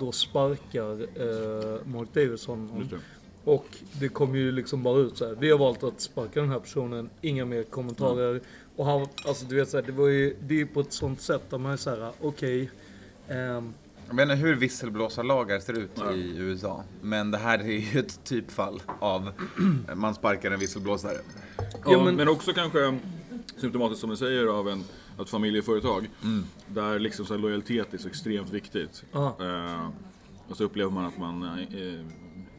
då sparkar eh, Mark Davis honom. Och det kom ju liksom bara ut så här. Vi har valt att sparka den här personen, inga mer kommentarer. Och han, alltså du vet så här, det var ju, det är ju på ett sånt sätt där man är så här, okej. ehm, Jag vet inte hur visselblåsarlagar ser ut i USA. Men det här är ju ett typfall av man sparkar en visselblåsare. Ja, Ja, men... men- också kanske symptomatiskt som du säger av en, ett familjeföretag. Där liksom så här lojalitet är så extremt viktigt. Ja. Eh, och så upplever man att man eh,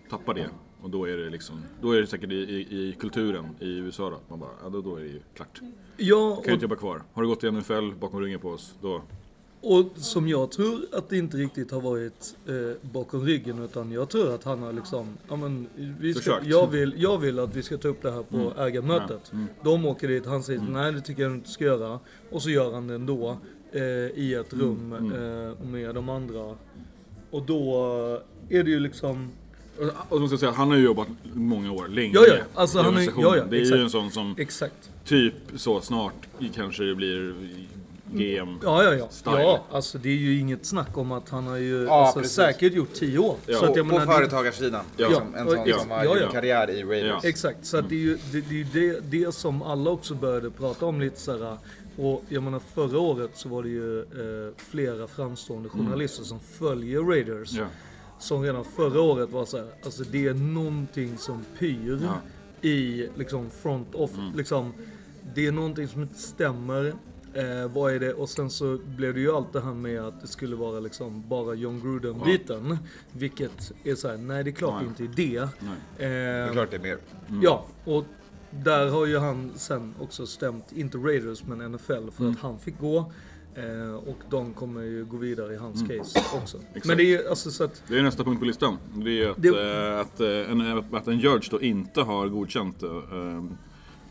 tappar det. Och då är det liksom, då är det säkert i, i, i kulturen i USA då. att Man bara, ja då, då är det ju klart. ja, Kan ju inte och, jobba kvar. Har du gått i NFL bakom ryggen på oss, då... och som jag tror att det inte riktigt har varit eh, bakom ryggen utan jag tror att han har liksom, ja men vi ska, jag, vill, jag vill att vi ska ta upp det här på ägarmötet. Ja, mm. De åker dit, han säger nej det tycker jag inte ska göra. Och så gör han det ändå eh, i ett rum Eh, med de andra. Och då är det ju liksom, Och som ska säga, han har ju jobbat många år, länge. Ja, ja, alltså i organisationen. ja, ja, Det är exakt. ju en sån som exakt. typ så snart kanske det blir GM. Ja, ja, ja. Style. Ja, alltså det är ju inget snack om att han har ju Ja, alltså, säkert gjort tio år. Ja. Så att På, jag på menar, företagarsidan. Ja. Liksom, en sån Ja, som har ja, gjort ja. karriär i Raiders. Ja. Exakt, så att det är ju det, det, är ju det, det som alla också började prata om lite så här. Och jag menar förra året så var det ju eh, flera framstående journalister som följer Raiders. Ja. Som redan förra året var så här, alltså det är någonting som pyr Ja. i liksom front off. Liksom, det är någonting som inte stämmer. Eh, vad är det? Och sen så blev det ju allt det här med att det skulle vara liksom bara John Gruden-biten. Vilket är så här, nej det är klart Nej. inte är det. Nej. Det är Eh, klart det är mer. Ja, och där har ju han sen också stämt, inte Raiders men NFL för Mm. att han fick gå. Eh, och de kommer ju gå vidare i hans case också. Mm. Exakt. Men det är ju alltså så att, Det är nästa punkt på listan. Det är att, Det- eh, att, eh, en, att en judge då inte har godkänt eh,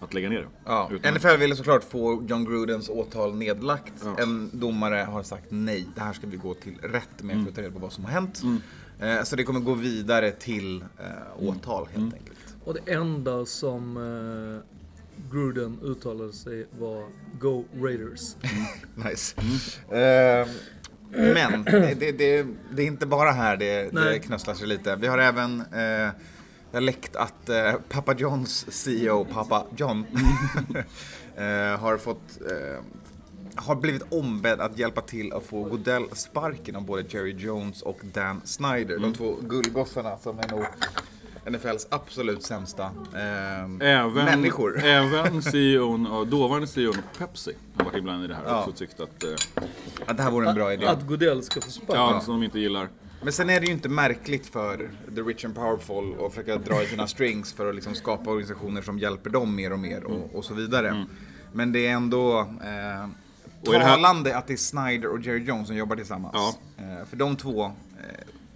att lägga ner det. Ja. Utan- NFL ville såklart få John Grudens åtal nedlagt. Ja. En domare har sagt nej, det här ska vi gå till rätt med för att ta reda på vad som har hänt. Eh, så det kommer gå vidare till eh, åtal helt enkelt. Och det enda som eh, Gruden uttalade sig var Go Raiders. Nice. Eh, men det, det, det, det är inte bara här det, det Nej. knösslar sig lite. Vi har även eh, det har läckt att eh, Papa Johns CEO, Papa John, eh, har fått eh, har blivit ombedd att hjälpa till att få Godell sparken av både Jerry Jones och Dan Snyder. De två gullgossarna som är nog NFLs absolut sämsta eh, Även, människor. även CEOn, och dåvarande CEOn Pepsi har varit ibland i det här Ja. också och tyckt att, eh, Att det här vore en bra idé. Att Godell ska få sparken. ja, som de inte gillar. Men sen är det ju inte märkligt för the rich and powerful att försöka dra i sina strings för att liksom skapa organisationer som hjälper dem mer och mer och, och så vidare. Men det är ändå eh, Mm. Det här- talande att det är Snyder och Jerry Jones som jobbar tillsammans. Ja. Eh, för de två eh,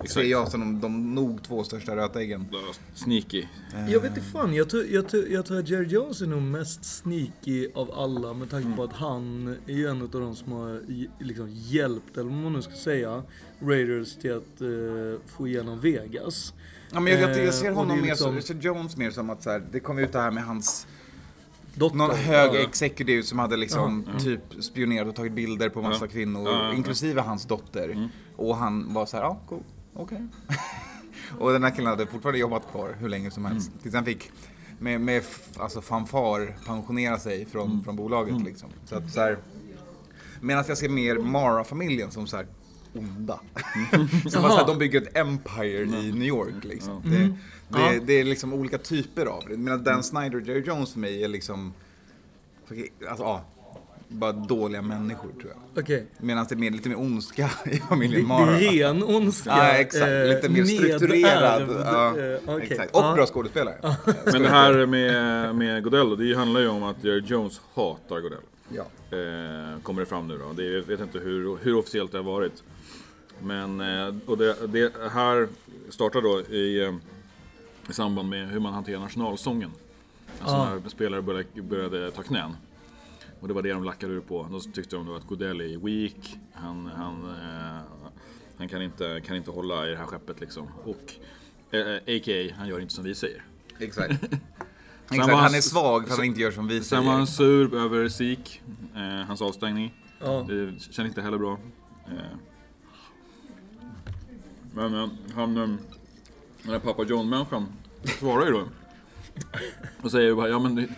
ser jag som de, de nog två största rötäggen. Sneaky. Jag vet inte fan, jag tror, jag, tror, jag tror att Jerry Jones är nog mest sneaky av alla med tanke på att han är ju en av de som har liksom hjälpt, eller vad man nu ska säga, Raiders till att eh, få igenom Vegas. Ja, men jag, jag, jag ser Eh, honom mer som, liksom- jag ser Jones mer som att så här, det kom ut det här med hans Dotter. någon hög Ja. executive som hade liksom typ spionerat och tagit bilder på massa Ja. kvinnor, Ja, ja, ja. inklusive hans dotter. Och han var så här, ja, cool, okej. och den här killen hade fortfarande jobbat kvar hur länge som helst. Tills han fick med, med alltså fanfar pensionera sig från, från bolaget liksom. Så att så här, Medan jag ser mer Mara-familjen som så här onda. som bara så här, de bygger ett empire i New York liksom. Det, det, det är liksom olika typer av det. Medan Dan Snyder och Jerry Jones för mig är liksom, alltså ja, bara dåliga människor tror jag. Okej. Medan det är mer, lite mer ondska i familjen det Mara. är ren ondska. Ja, exakt. eh, Lite mer strukturerad. Ja, eh, okej. exakt. Och bra skådespelare. Men det här med, med Godell, det handlar ju om att Jerry Jones hatar Godell. Ja. Eh, kommer det fram nu då. Det jag vet inte hur, hur officiellt det har varit. Men eh, och det, det här startar då i, i samband med hur man hanterar nationalsången. Alltså Ja. när spelare började, började ta knän. Och det var det de lackade ur på. Då tyckte de att Godell är weak. Han, han, eh, han kan, inte, kan inte hålla i det här skeppet liksom. Och eh, a.k.a. han gör inte som vi säger. Exakt. Exakt. han- Han är svag för att han inte gör som vi Sen var han säger. sur över SIK, eh, hans avstängning. Ja. Det känns inte heller bra. Eh, men han, eh, den här pappa John-människan svarar ju då. Och säger bara, ja men...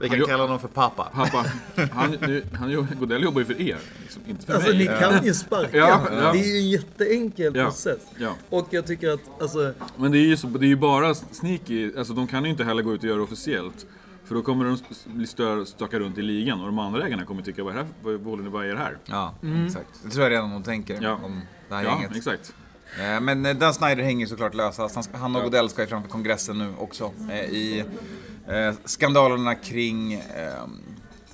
Vi kan kalla honom för pappa. Pappa, han, det, han, Godell jobbar ju för er, liksom, inte för Alltså mig. ni kan ju sparka. Ja, ja. Det är ju en jätteenkel Ja. process. Ja. Och jag tycker att, alltså, Men det är ju, så, det är ju bara sneaky, alltså de kan ju inte heller gå ut och göra det officiellt. För då kommer de bli stö, stöka runt i ligan och de andra ägarna kommer tycka, vad är det här, vad, vad, vad är det här? Ja, exakt. Det tror jag redan de tänker Ja. om det här Ja, gänget. exakt. Eh, Men eh, Dan Snyder hänger såklart lösast. Han, ska- han och Godell ska ju framför kongressen nu också. eh, I skandalerna kring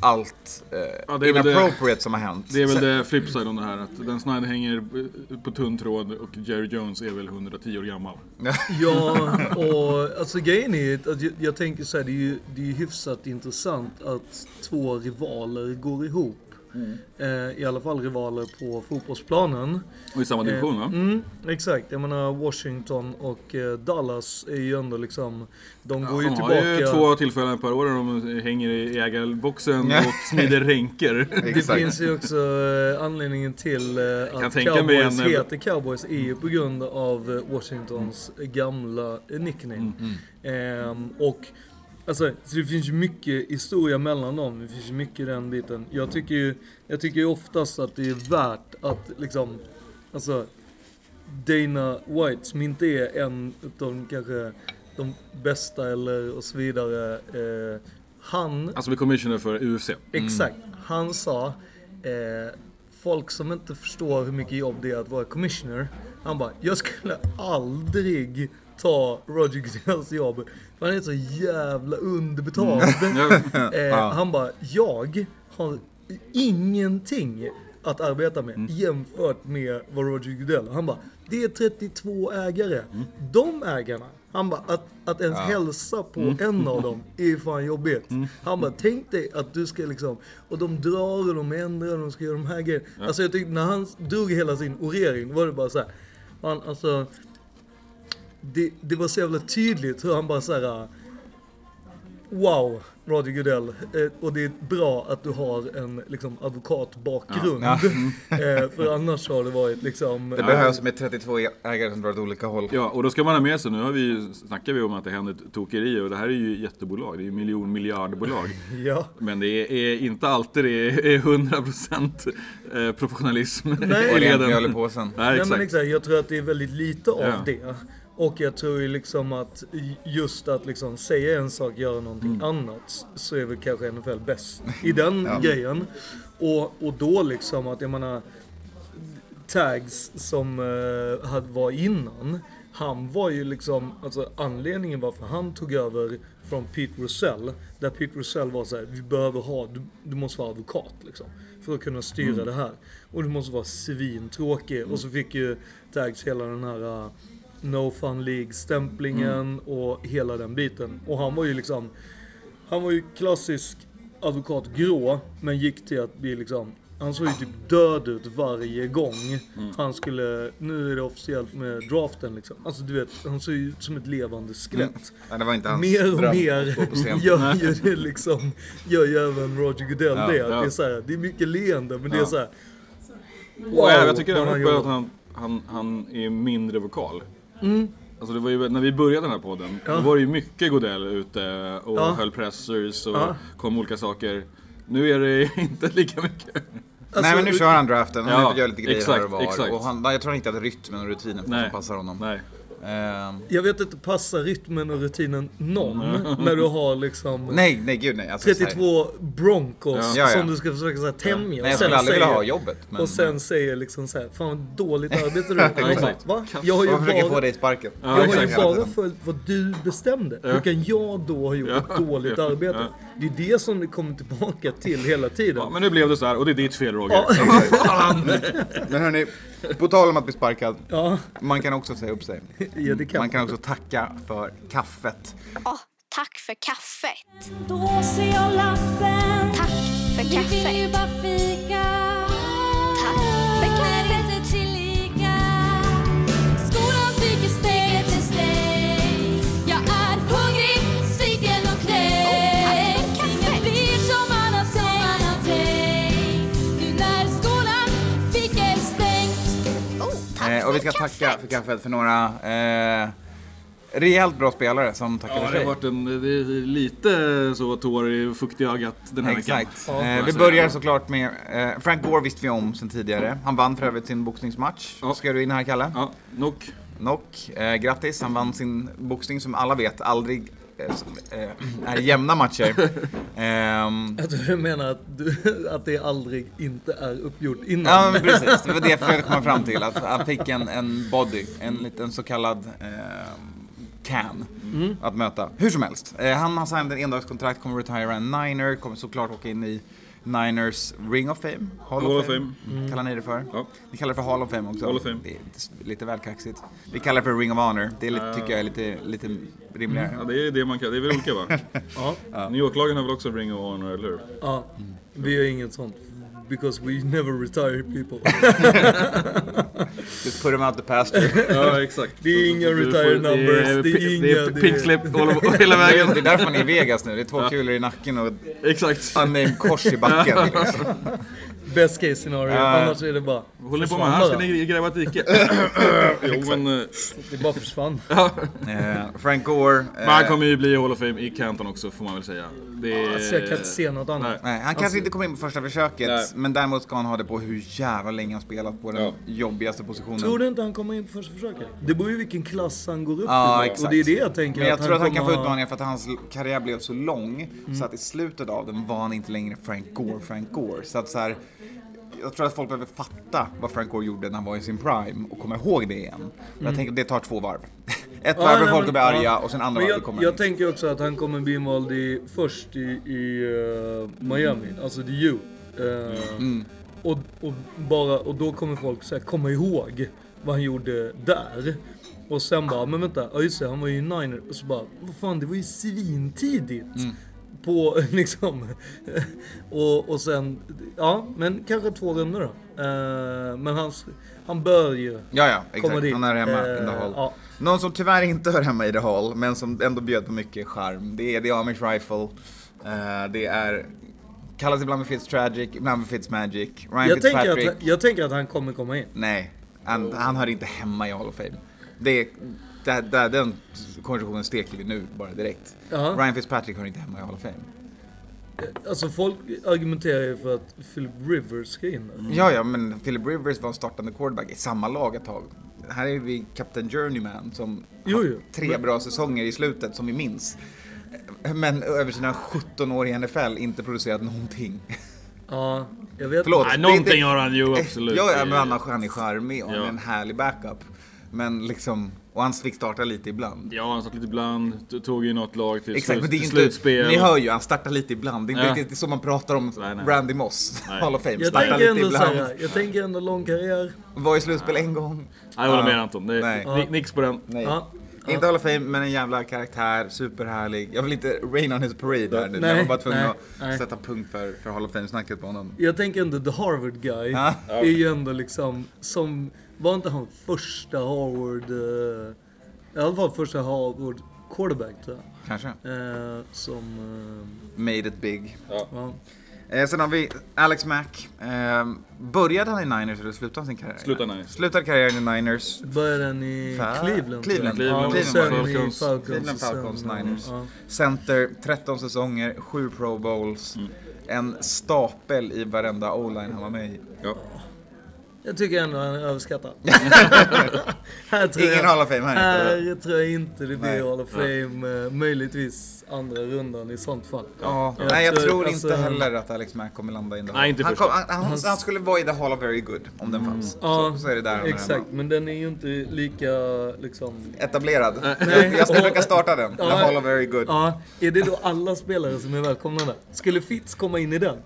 allt eh, Ja, det är väl det- inappropriate som har hänt. Det är väl det flipside om det här, att Dan Snyder hänger på tunn tråd och Jerry Jones är väl 110 år gammal. Ja, och alltså grejen är att jag, jag tänker så här, det är ju det är ju hyfsat intressant att två rivaler går ihop. Eh, I alla fall rivaler på fotbollsplanen. Och i samma division va? Mm, exakt, jag menar Washington och eh, Dallas är ju ändå liksom, de går ju De har tillbaka. ju två tillfällen per år där de hänger i ägarboxen Ja. och smider ränker. Det finns ju också eh, anledningen till eh, kan att Cowboys en- heter Cowboys är ju på grund av eh, Washingtons gamla eh, nickname. Ehm, och alltså, så det finns ju mycket historia mellan dem. Det finns ju mycket i den biten. Jag tycker ju, jag tycker ju oftast att det är värt att liksom, alltså Dana White som inte är en utav de kanske de bästa eller och så vidare. Eh, han Alltså commissioner för UFC. Exakt. Han sa, eh, folk som inte förstår hur mycket jobb det är att vara commissioner. Han bara, jag skulle aldrig ta Roger Goodells jobb. För han är så jävla underbetald. Ja, Eh, han bara, jag har ingenting att arbeta med jämfört med vad Roger Goodell Han bara, det är 32 ägare. De ägarna, han bara, att, att ens hälsa på en av dem är ju fan jobbigt. Han bara, tänk dig att du ska liksom, och de drar och de ändrar och de ska göra de här grejerna. Alltså jag tyckte när han drog hela sin orering var det bara så här, han, alltså det, det var så jävla tydligt hur han bara såhär Wow, Roger Goodell. Eh, och det är bra att du har en liksom, advokatbakgrund. Ja. Eh, för annars har det varit liksom... Det behövs med 32 ägare som drar åt olika håll. Ja, och då ska man ha med sig, nu har vi, ju- snackar vi om att det händer tokerier och det här är ju jättebolag, det är ju miljon miljardbolag. Ja. Men det är, är inte alltid det är är 100% eh, professionalism Nej. i leden. Nej, Nej, exakt. men exakt. Jag tror att det är väldigt lite av Ja. det. Och jag tror ju liksom att just att liksom säga en sak, göra någonting Mm. annat, så är väl kanske NFL bäst i den grejen. Och, och då liksom att, jag menar, tags som uh, hade, var innan, han var ju liksom, alltså anledningen varför han tog över från Pete Russell, där Pete Russell var så här, vi behöver ha, du, du måste vara advokat liksom. För att kunna styra Mm. det här. Och du måste vara svintråkig. Och så fick ju Tags hela den här uh, No Fun League-stämplingen Mm. och hela den biten. Och han var ju liksom, han var ju klassisk advokat grå, men gick till att bli liksom han såg ju typ död ut varje gång Mm. han skulle, nu är det officiellt med draften liksom. Alltså du vet, han såg ju ut som ett levande skelett. Nej, det var inte hans Mer och mer gör ju det liksom, gör ju även Roger Goodell Ja, det. ja. Det är så här, det är mycket leende men det är Ja. så här. Och jag, tycker även att han, han, han är mindre vokal. Alltså det var ju, när vi började den här podden, Mm. Ja. då var det ju mycket Godell ute och Ja. höll pressers och Ja. kom olika saker. Nu är det inte lika mycket. Alltså, Nej men nu kör han draften, han Ja, gör lite grejer exakt, här och var. exakt. Och han, jag tror inte att rytmen och rutinen för Nej. passar honom. Nej. Ehm, Jag vet inte, passar rytmen och rutinen någon när du har liksom nej, nej gud nej. Alltså, så här- 32 Broncos Ja, ja. som du ska försöka så här, tämja. Nej, jag skulle aldrig vilja ha jobbet. Men, Och sen säger liksom så här, fan vad dåligt arbete du har. Exakt. Va? Jag har ju jag försöker få bara, dig sparken. Ja, jag har ju bara följt vad du bestämde. Hur kan jag då ha gjort ett dåligt arbete? Det är det som det kommer tillbaka till hela tiden. Ja, men nu blev det så här och det är ditt fel Roger. Ja, Men hörni, på tal om att bli sparkad. ja, Man kan också säga upp sig. ja, det kan Man kan också tacka för kaffet. Åh, tack för kaffet. Då ser jag lappen. Tack för Vi vill ju kaffet. bara fika. Tack för kaffet. Vi ska tacka för kaffet för några eh, rejält bra spelare som tackar Ja, för det har sig. varit en, det är lite så tår i fukt i ögat den här veckan. Exakt. Eh, vi börjar såklart med eh, Frank Gore visste vi om sen tidigare. Han vann för övrigt sin boxningsmatch. Ja. Ska du in här Kalle? Ja, knock. Knock. Eh, grattis, han vann sin boxning som alla vet aldrig är jämna matcher. Ehm, Jag tror du menar att, du, att det aldrig inte är uppgjort innan. Ja men precis, det var det jag försökte komma fram till. Att han fick en, en body, en liten så kallad eh, can att möta. Hur som helst, eh, han har signat en endagskontrakt, kommer retira en Niner, kommer såklart åka in i Niners Ring of Fame. Hall, Hall of of Fame. Fame. Kallar ni det för? Ja. Vi kallar det för Hall of Fame också. Hall of Fame. Det är lite, väl kaxigt. Vi kallar det för Ring of Honor. Det är lite, tycker jag är lite, lite rimligare. Ja, det är det man kan, det är väl olika va? Ja, New York-lagen har väl också Ring of Honor, eller hur? ja. Vi har inget sånt. Because we never retire people. Just put them out the pasture. Ja, exakt. Det är inga retire det numbers, det är inga- Det är pink slip all- hela Det är vägen. därför man är i Vegas nu. Det är två kulor i nacken och Exakt. unnamed kors i backen. Best case scenario, Ja. annars är det bara Vad håller ni på med? Här ska ni gräva ett dike. jo, men... eh, Det bara försvann. Eh, Frank Gore. eh, Men han kommer ju bli Hall of Fame i Canton också, får man väl säga. Det. Alltså, jag kan inte se något annat. Nej. Nej, han kanske inte kommer in på första försöket, Nej. men däremot ska han ha det på hur jävla länge han spelat på den Ja. jobbigaste positionen. Tror du inte han kommer in på första försöket? Det beror ju vilken klass han går upp Ja, i. Och det är det jag tänker Men jag tror att han kan få utmaningar för att hans karriär blev så lång Mm. så att i slutet av den var han inte längre Frank Gore, Frank Gore. Så att så här, jag tror att folk behöver fatta vad Frank Gore gjorde när han var i sin prime och komma ihåg det igen. Och jag tänker att det tar två varv. Ett Mm. Ja, varv nej, folk men- att bli arga ja. och sen andra Men varvet kommer jag, jag tänker också att han kommer bli invald i, först i, i eh, Miami, alltså the U. Eh, Mm. och, och, bara, och då kommer folk så här, komma ihåg vad han gjorde där. Och sen bara, men vänta, ja just det, han var ju i Niner. Och så bara, vad fan det var ju svintidigt. Mm. På liksom, och, och sen, ja men kanske två runder då. Eh, men han, han bör ju Ja, ja, komma exakt. dit. Han är hemma in the Eh, hall. Ja. Någon som tyvärr inte hör hemma i The Hall, men som ändå bjöd på mycket charm. Det är The Amish Rifle. Eh, det är, kallas ibland för Fitztragic, ibland för Fitzmagic. Ryan Jag, tänker att, jag tänker att han kommer komma in. Nej, han, han hör inte hemma i Hall of Fame. Det, är- där, där, den konversationen steker vi nu bara direkt. Ja. Ryan Fitzpatrick hör inte hemma i Hall of Fame. Alltså folk argumenterar ju för att Philip Rivers ska in där. Ja, ja, men Philip Rivers var en startande quarterback i samma lag ett tag. Här är vi Captain Journeyman som Jo, haft jo. tre Men- bra säsonger i slutet som vi minns. Men över sina 17 år i NFL inte producerat någonting. Ja, jag vet Förlåt. Nej, det någonting har han ju absolut. Ja, men han, har- han är charmig och Ja. är en härlig backup. Men liksom, och han fick starta lite ibland. Ja, han satt lite ibland. Tog ju något lag till, Exakt, är till inte, slutspel. ni hör ju, han startar lite ibland. Det är inte Ja. riktigt så man pratar om Nej, nej. Randy Moss, Nej. Hall of Fame. Jag Startar lite ibland. säga, jag tänker ändå lång karriär. Var i slutspel en gång. Nej, jag håller Ja. med Anton. Det Nej. är, ni- Nix på den. Nej. Ja. Inte Hall of Fame, men en jävla karaktär, superhärlig. Jag vill inte rain on his parade här nu. Nej, Jag var bara tvungen nej, att nej. sätta punkt för, för Hall of Fame-snacket på honom. Jag tänker ändå the Harvard guy Ja. är ju ändå liksom som, var inte han första Harvard, eh, i alla fall första Harvard quarterback tror jag. Kanske. Eh, som, eh, Made it big. ja. Eh, sen har vi Alex Mack. Eh, började han i Niners eller slutade han sin karriär? Slutade Niners. Slutade karriären i Niners. Började den i Fa- Cleveland. Cleveland. Cleveland. Ja, sen Cleveland i Falcons. Falcons. Cleveland sen, Falcons, ja, Niners. Ja. Center, 13 säsonger, 7 Pro Bowls. Mm. En stapel i varenda o-line han var med i. Ja. Jag tycker ändå han är överskattad. Ingen jag, Hall of Fame här inte. Här tror jag inte det blir Nej. Hall of Fame. eh, Möjligtvis andra rundan i sånt fall. Ja, Jag nej jag tror- tror alltså- inte heller att Alex Mack kommer landa in där. Nej, inte han, kom, han, han, han skulle vara i the Hall of Very Good om den fanns. Ja, så, så är det där Exakt, men den är ju inte lika liksom... Etablerad. Nej. Jag ska försöka starta den. The Ja. Hall of Very Good. Ja, är det då alla spelare som är välkomna där? Skulle Fitz komma in i den?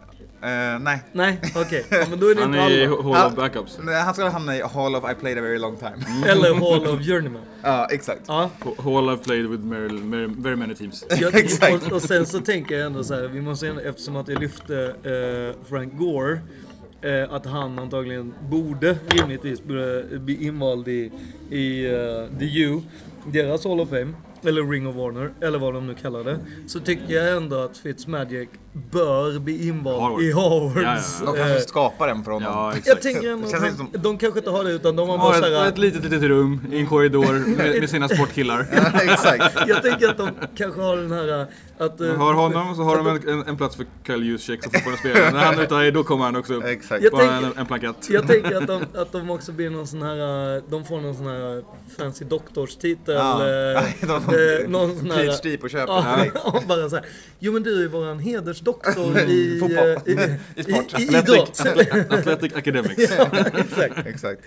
Eh, nej. Nej, okej. Ja, men då är det Han inte är i. Hall of Backups. Nej, Han skulle hamna i Hall of I played a very long time. Eller Hall of Journeyman. Ja, exakt. Ja, Hall of played with very, very, very many teams. jag, Exakt. och, och sen så tänker jag ändå så här, vi måste ändå, eftersom att jag lyfte eh, Frank Gore, eh, att han antagligen borde rimligtvis borde bli invald i, i The U, deras Hall of Fame, eller Ring of Honor, eller vad de nu kallar det. Så tycker jag ändå att Fitzmagic bör bli invald Harvard. i Harvards. Ja, De eh, kanske skapar den för honom. Ja, jag tänker ändå att känns han, som- de kanske inte har det utan de har De bara har såhär... ett, ett litet, litet rum i en korridor med, med sina sportkillar. exakt. Jag tänker att de kanske har den här att... De eh, har honom så har de en, en, en plats för Kyle Juszczyk som fortfarande spelar. När han är ute, då kommer han också upp Exakt. Tänker- en, en plankett. Jag tänker att de, att de också blir någon sån här, eh, de får någon sån här fancy doktorstitel. Ja. eh, De eh, någon sån här... PhD på köpet. Ja, bara så här. Jo men du är våran hedersdoktor i... Fotboll. eh, I, I sport. i, i idrott. Athletic Academics. ja, exakt. Exakt.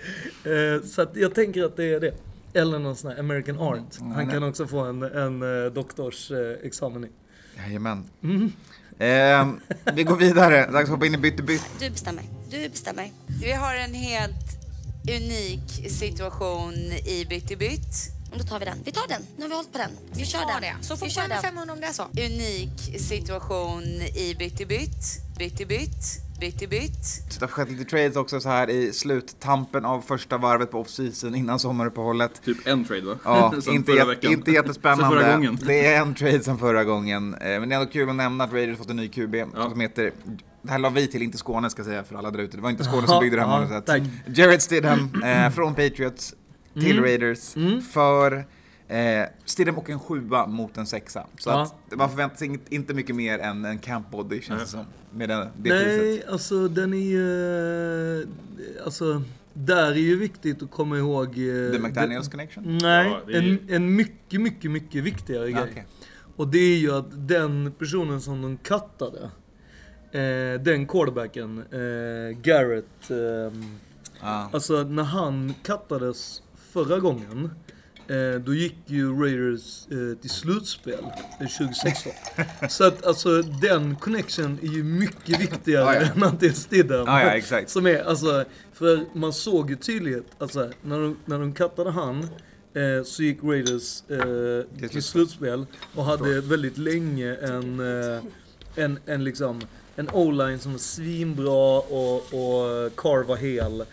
Eh, Så att jag tänker att det är det. Eller någon sån här American Art. Han nej. kan också få en, en eh, doktorsexamen i. Jajamän. Mm. Ehm, vi går vidare. Dags att hoppa in i bytte bytt. Du bestämmer. Du bestämmer. Vi har en helt unik situation i Bytt bytt. Då tar vi den. Vi tar den. Nu har vi hållit på den. Vi, kör den. det. Så vi får kör man den. 500 om det är så. Unik situation i Bytt i bytt. Bytt i bytt. Bytt i bytt. Det har skett lite trades också så här i sluttampen av första varvet på off-season innan sommaruppehållet. Typ en trade va? Ja, inte, jät- inte jättespännande. Förra gången. Det är en trade som förra gången. Eh, Men det är ändå kul att nämna att Raiders fått en ny QB Ja. som heter det här la vi till, inte Skåne ska jag säga för alla där ute. Det var inte Skåne som byggde det här manuset. Jared Stidham eh, från Patriots till Mm. Raiders för eh, Stidham och en sjua mot en sexa. Så Ja. att man förväntar sig inget- inte mycket mer än en camp body känns det som. Med den, det Nej, priset. alltså den är ju... eh, Alltså, där är ju viktigt att komma ihåg... eh, The McDaniels det- connection? Nej, Ja, ju- en, en mycket, mycket, mycket viktigare Ja, grej. okej. Och det är ju att den personen som de kattade, eh, den quarterbacken, eh, Garrett, ehm, Ja. alltså när han kattades förra gången, eh, då gick ju Raiders eh, till slutspel eh, 2016. Så att alltså den connection är ju mycket viktigare Ja, ja. än att det är Stidham. Ja, ja, exakt. Som är, alltså, för man såg ju tydligt, alltså när de, när de kattade han, eh, så gick Raiders eh, till slutspel och hade väldigt länge en, eh, en, en liksom en o-line som är svinbra och, och Carr var hel.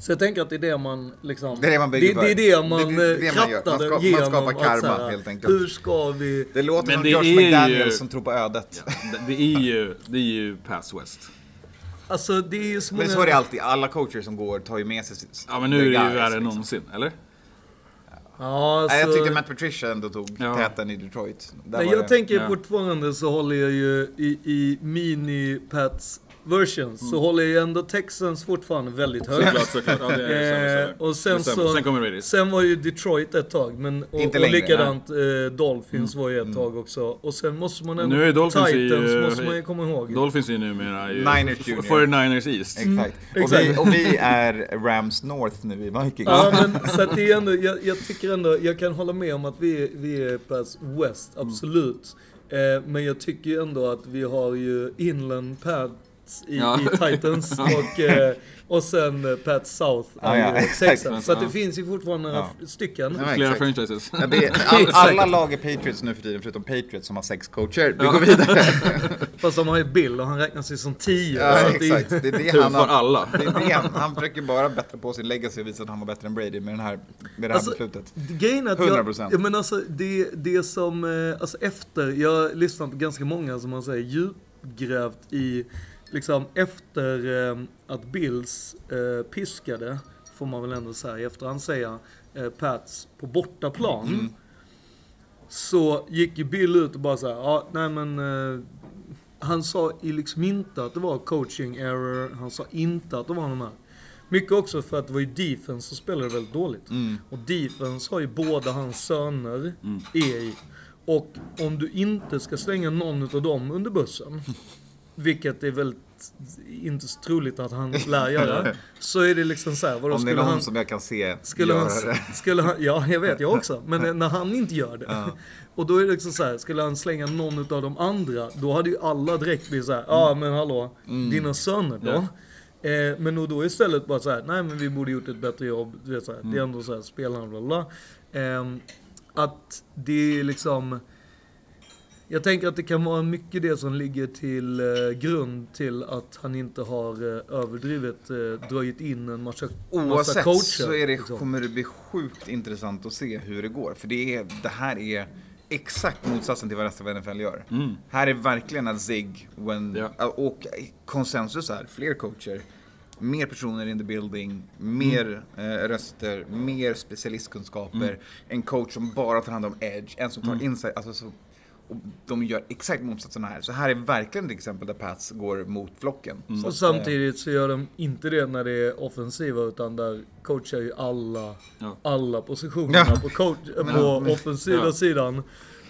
Så jag tänker att det är det man liksom... Det är det man bygger det, det är det man Det- det är det man gör. Man ska- man skapar karma, här, helt enkelt. Hur ska vi... Det låter Men som det Josh är ju- som tror på ödet. Det, det, är ju, det är ju Pass West. Alltså det är ju så många... Men så är det alltid. Alla coacher som går tar ju med sig Ja men nu är det ju värre än liksom. någonsin, eller? Ja, alltså... Jag tyckte Matt Patricia ändå tog Ja. täten i Detroit. Där Nej, var jag det- tänker ja. fortfarande så håller jag ju i, i mini-Pats versions så håller jag ändå Texans fortfarande väldigt högt. Såklart, såklart. Ja, det är sämre, Eh, och sen så... Sen kommer Raiders. Sen var ju Detroit ett tag, men och, Inte och längre, likadant eh, Dolphins var ju ett tag också. Och sen måste man ändå... Nu är Dolphins i, Titans eh, måste man ju komma ihåg. Dolphins är ju numera i Niners Junior. 49ers East. Exakt. Och, vi, och vi är Rams North nu i Vikings. Ja, men så att det är ändå, jag, jag tycker ändå, jag kan hålla med om att vi, vi är Pats West, Mm. absolut. Eh, men jag tycker ju ändå att vi har ju Inland Pats i, Ja. i Titans och, eh, och sen eh, Pats South Ja, ja, i exakt. Texans. Så att det Ja. finns ju fortfarande några Ja. stycken. Ja, Flera exakt. franchises. Ja, det är, all, alla lag är Patriots nu för tiden, förutom Patriots som har sex coacher. Vi går vidare. Fast de har ju Bill och han räknas ju som tio. Ja, så att det är- exakt. Det är det han för har. alla. Det är det han, han försöker bara bättra på sin legacy och visa att han var bättre än Brady med, den här, med det här Alltså, beslutet. Grejen är att jag, 100%. ja, men alltså, det, det som, eh, alltså efter, jag har lyssnat på ganska många som man säger djupgrävt i, liksom efter eh, att Bills eh, piskade, får man väl ändå säga i efterhand säga, eh, Pats på bortaplan. Mm. Så gick ju Bill ut och bara så här, ja nej men eh, han sa ju liksom inte att det var coaching error, han sa inte att det var de här. Mycket också för att det var ju defense som spelade väldigt dåligt. Mm. Och defense har ju båda hans söner är i. Och om du inte ska slänga någon av dem under bussen, vilket är väldigt inte så troligt att han lär göra, så är det liksom så här, vadå, Om det är skulle någon han, som jag kan se skulle göra han, det. skulle han, ja jag vet jag också, men när han inte gör det. Och då är det liksom så här, skulle han slänga någon av de andra, då hade ju alla direkt blivit så här, ja men hallå, dina söner då? Eh, men då, då istället bara så här, nej men vi borde gjort ett bättre jobb, det är, så här, det är ändå så här, spelarna bla. bla. Eh, att det är liksom, jag tänker att det kan vara mycket det som ligger till eh, grund till att han inte har eh, överdrivet eh, dragit in en massa, massa Oavsett coacher. så är det, liksom. kommer det bli sjukt intressant att se hur det går. För det, är, det här är exakt motsatsen till vad resten av NFL gör. Här är verkligen en zig when, Ja. och konsensus är fler coacher. Mer personer in the building, mer eh, röster, mer specialistkunskaper. En coach som bara tar hand om edge, en som tar insight. Alltså så, och de gör exakt motsatsen här. Så här är verkligen ett exempel där Pats går mot flocken. Så Och eh, samtidigt så gör de inte det när det är offensiva utan där coachar ju alla, Ja. alla positionerna Ja. på, coach, på men- offensiva ja. sidan.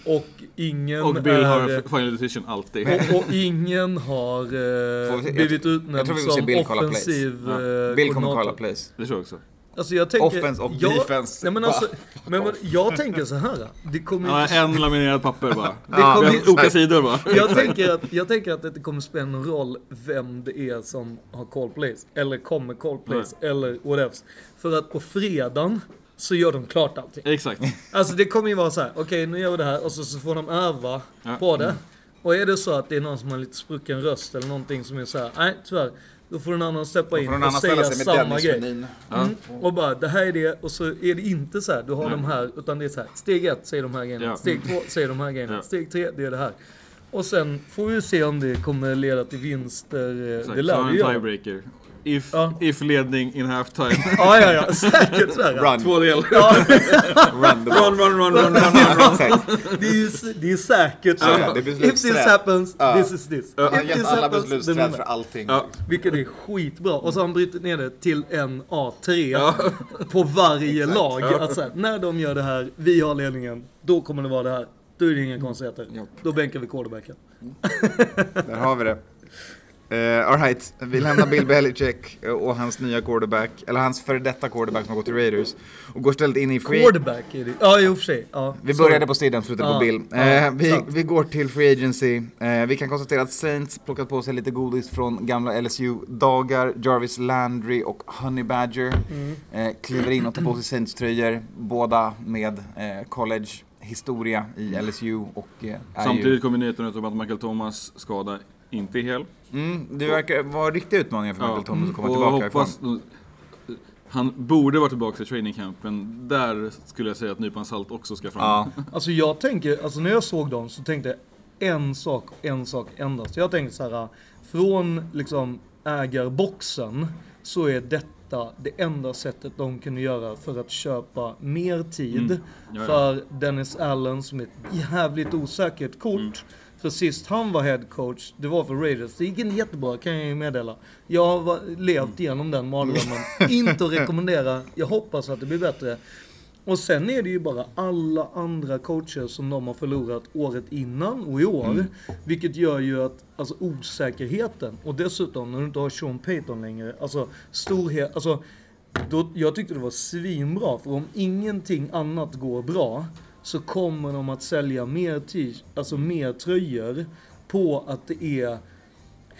Och ingen Och Bill är... har final decision alltid. och, och ingen har eh, blivit jag utnämnd tror vi får se som Bill kolla plays. offensiv Ja. eh, Bill kommer koordinator. kolla plays. Det tror jag också. Alltså jag tänker... Offense och jag, defense. Nej men alltså, men, men, jag tänker så här. Det kommer inte har en laminerad papper bara. Det kommer- Olika sidor bara. jag, tänker att, jag tänker att det inte kommer spela någon roll vem det är som har call plays, eller kommer call plays, eller whatever. För att på fredagen så gör de klart allting. Exakt. Alltså det kommer ju vara så här: okej nu gör vi det här och så, så får de öva Ja. på det. Och är det så att det är någon som har lite sprucken röst eller någonting som är så här: nej tyvärr. Då får en annan steppa in och säga samma grej. Mm. Och bara, det här är det, och så är det inte så här, du har de här, utan det är så här, steg ett säger de här grejerna, Ja. steg två säger de här grejerna, Ja. steg tre det är det här. Och sen får vi se om det kommer leda till vinster, eh, Exakt. det lär ju göra. tiebreaker. If, Ja. if ledning in halftime. Ja, ja, ja, säkert så här. Run. Två del. Ja, Run. Run, run, run, run, run, run. Det är ju det är säkert så. Ja, ja, det If this happens, Ja. this is this. Han har If gett this alla happens, beslutsträd för allting. Ja. Vilket är skitbra. Och så har han brutit ner det till en A3 på varje lag. Att så här, när de gör det här, vi har ledningen, då kommer det vara det här. Då är det inga konstigheter. Då bänkar vi quarterbacken. Där har vi det. Uh, Alright, vi lämnar Bill Belichick och hans nya quarterback, eller hans före detta quarterback som har gått till Raiders. Och går istället in i free... Quarterback är det. Ja, i och för sig. Ja, Vi sorry. började på sidan, slutade på Ja, Bill. ja, Eh, vi, vi går till Free Agency. Eh, vi kan konstatera att Saints plockat på sig lite godis från gamla LSU-dagar. Jarvis Landry och Honey Badger Mm. eh, kliver in och tar på sig Saints-tröjor. Båda med eh, college-historia i LSU och eh, är ju... Samtidigt kommer nyheten ut om att Michael Thomas skada inte är hel. Mm, det verkar vara riktiga utmaningar för Michael Thomas att komma och tillbaka hoppas, ifrån. Han borde vara tillbaka i training camp, men där skulle jag säga att nypan salt också ska fram. Ja. Alltså jag tänker, alltså när jag såg dem så tänkte jag en sak, en sak endast. Jag tänkte så här, från liksom ägarboxen så är detta det enda sättet de kunde göra för att köpa mer tid Mm. Ja, ja. för Dennis Allen som är ett jävligt osäkert kort. Mm. För sist han var head coach, det var för Raiders. Det gick inte jättebra kan jag ju meddela. Jag har levt igenom den mardrömmen. inte att rekommendera. Jag hoppas att det blir bättre. Och sen är det ju bara alla andra coacher som de har förlorat året innan och i år. Vilket gör ju att, alltså osäkerheten och dessutom när du inte har Sean Payton längre, alltså storhet, alltså då, jag tyckte det var svinbra för om ingenting annat går bra så kommer de att sälja mer, t- alltså mer tröjor på att det är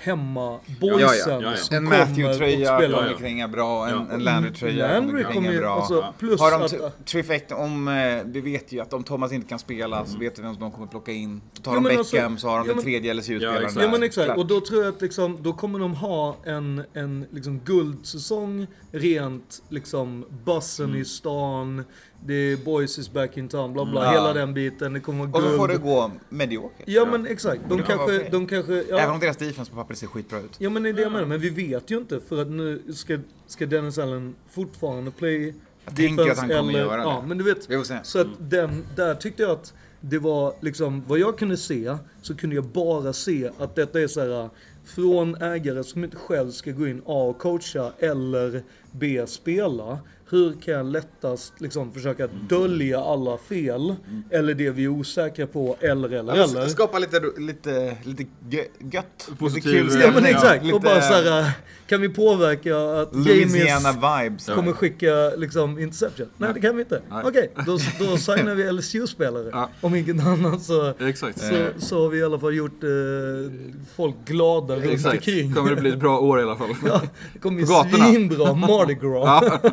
hemma boysen Ja, ja. Ja, ja. som En Matthew-tröja kommer klänga bra, en, Ja. en Landry-tröja Landry kommer ju, bra. alltså, plus har de att- trifecta, om, eh, vi vet ju att om Thomas inte kan spela så vet vi vem som de kommer plocka in. Tar de Beckham alltså- så har de ja, den tredje LSU-spelaren exakt. där. Ja men exakt, Klart. och då tror jag att liksom, då kommer de ha en, en liksom guldsäsong rent liksom bussen i stan, det är boys is back in town, bla bla, Ja. hela den biten, det kommer vara Och guld. så får det gå mediokert. Ja men exakt, de kanske, okej. de kanske, Även ja, om deras defense på pappret ser skitbra ut. ja men det är det jag menar, men vi vet ju inte för att nu ska, ska Dennis Allen fortfarande play Jag tänker att han kommer göra det. Ja men du vet, Vi så att den, där tyckte jag att det var liksom, vad jag kunde se, så kunde jag bara se att detta är så här från ägare som inte själv ska gå in A och coacha eller B spela. Hur kan jag lättast liksom försöka dölja alla fel, eller det vi är osäkra på, eller, eller, Alltså, eller. Skapa lite, lite, lite gö- gött. Positiv- lite kul Ja men exakt, Lite och bara så här, kan vi påverka att Louisiana-vibes. kommer skicka liksom interception? Nej det kan vi inte. Nej. Okej, då, då signar vi LSU-spelare. Ja. Om inget annat så, Exakt. så, så har vi i alla fall gjort eh, folk glada runt Exakt. omkring. Kommer det bli ett bra år i alla fall. Ja, det kommer bli svinbra Mardi Gras.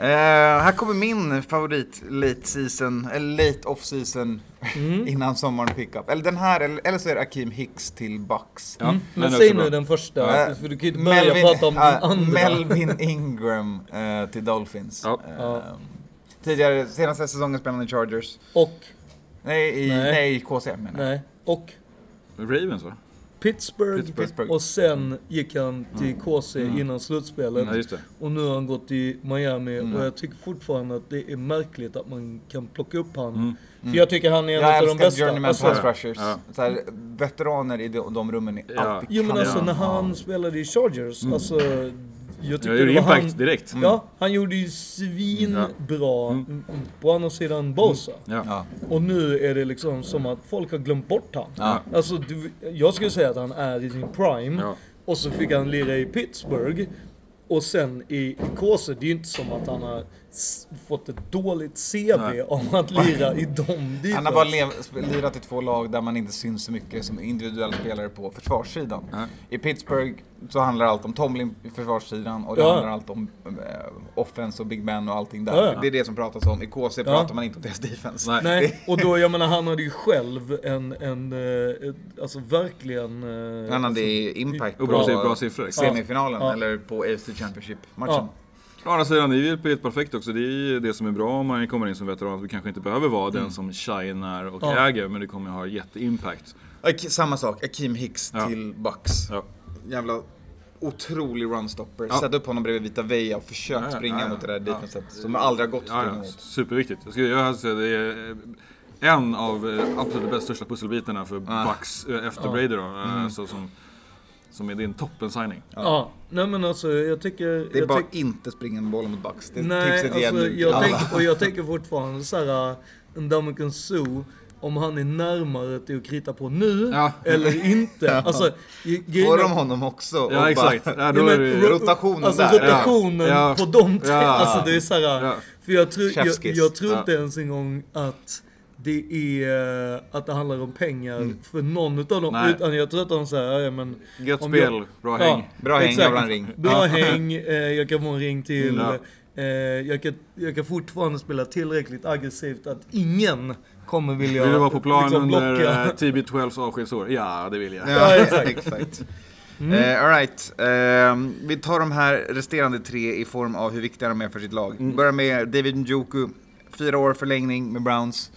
Eh, här kommer min favorit late season, eller late off season Mm. innan sommaren pickup. Eller den här, eller, eller så är det Akeem Hicks till Bucks. Ja, den Men säg nu den första, Eh, för du kan ju inte börja prata om ja, den andra. Melvin Ingram till Dolphins. Ja. Ja. Tidigare, senaste säsongen spelade han i Chargers. Och, Nej, i, Nej. nej. i KC menar jag. nej, och Ravens va? Pittsburgh, Pittsburgh. och sen gick han till KC innan slutspelet. Det. Och nu har han gått till Miami Mm. och jag tycker fortfarande att det är märkligt att man kan plocka upp han. För jag tycker han är en Jag av de älskar bästa. journeyman Alltså, pass rushers. Ja. Så här, veteraner i de, de rummen är Ja. alltid jo men alltså när han spelade i Chargers, alltså jag tyckte det var impact han, direkt. Ja, han gjorde ju svinbra mm. på andra sidan Bosa. Ja. Ja. Och nu är det liksom som att folk har glömt bort han. Ja. Alltså, du, jag skulle säga att han är i sin prime. Ja. Och så fick han lira i Pittsburgh. Och sen i, i KC, det är ju inte som att han har fått ett dåligt CV Nej. om att lira i de. Han har bara lirat i två lag där man inte syns så mycket som individuell spelare på försvarssidan. Nej. I Pittsburgh så handlar allt om Tomlin i försvarssidan och det Ja. handlar allt om eh, offense och big man och allting där. Ja, ja. Det är det som pratas om. I KC pratar man inte om deras defense. Nej. Nej, och då, jag menar han hade ju själv en, en eh, ett, alltså verkligen... eh, Han hade impact Och bra, på bra siffror. semifinalen Ja. eller på AFC Championship-matchen. Å andra sidan, det är ju helt perfekt också. Det är ju det som är bra om man kommer in som veteran. Att du kanske inte behöver vara den som shinar och Mm. Ja. äger, men du kommer ha jätteimpact. Samma sak, Akeem Hicks Ja. till Bucks. Ja. Jävla otrolig runstopper. Ja. Sätt upp honom bredvid Vita Veja och försök Ja, springa mot det där defenset som aldrig har gått att springa mot. superviktigt. Jag skulle jag säga det är eh, en av eh, absolut bästa största pusselbitarna för. Bucks eh, efter Brady då. eh, Så som, som är din toppen-signing. Ja, nej men alltså jag tycker... Det är jag bara tyck- inte springa med bollen mot Bucks. Det är Nej, tipset igen alltså, till jag tänker, och jag tänker fortfarande såhär, en Dominican Sue, om han är närmare till att krita på nu, Ja. eller inte. Alltså, ge- grejen Får de honom också? och Ja, exakt. Ja, Ja, då men är det, ro- rotationen alltså, där. rotationen Ja. på de tre, Ja. alltså det är såhär, Ja. för jag tror, jag, jag tror Ja. inte ens en gång att det är, att det handlar om pengar för någon utav dem, Nej. utan jag tror att de säger, ja men Gött spel, jag- bra Ja. häng. Bra häng, Exakt. jävla ring. Bra häng, eh, jag kan få en ring till. Ja. Eh, jag, kan, jag kan fortfarande spela tillräckligt aggressivt att ingen kommer vilja Vill du vara på plan liksom under eh, TB12s avskedsår? Ja, det vill jag. Ja, exakt. exakt. Mm. Eh, all right. Ehm, vi tar de här resterande tre i form av hur viktiga de är för sitt lag. Mm. Börjar med David Njoku. Fyra år förlängning med Browns.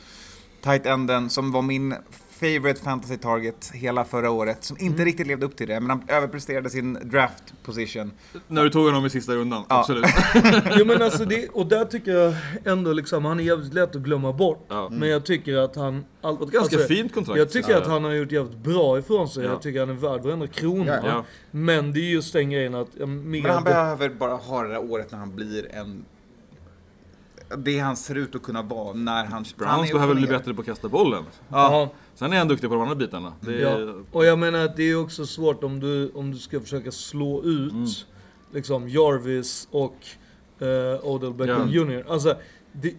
Tight enden som var min favorite fantasy target hela förra året. Som inte Mm. riktigt levde upp till det, men han överpresterade sin draft position. När du tog honom i sista rundan, Ja. absolut. Jo men alltså det, och där tycker jag ändå liksom, han är jävligt lätt att glömma bort. Ja. Men jag tycker att han... All, ett ganska alltså, fint kontrakt. Jag tycker Ja. att han har gjort jävligt bra ifrån sig. Ja. Jag tycker han är värd varenda krona. Men det är just den grejen att... Men han behöver bara ha det där året när han blir en... Det han ser ut att kunna vara när han... han Browns är behöver bli bättre på att kasta bollen. Ja. Sen är han duktig på de andra bitarna. Det är, Ja. Och jag menar att det är också svårt om du, om du ska försöka slå ut Mm. liksom Jarvis och uh, Odell Beckham Ja. Jr. Alltså, det,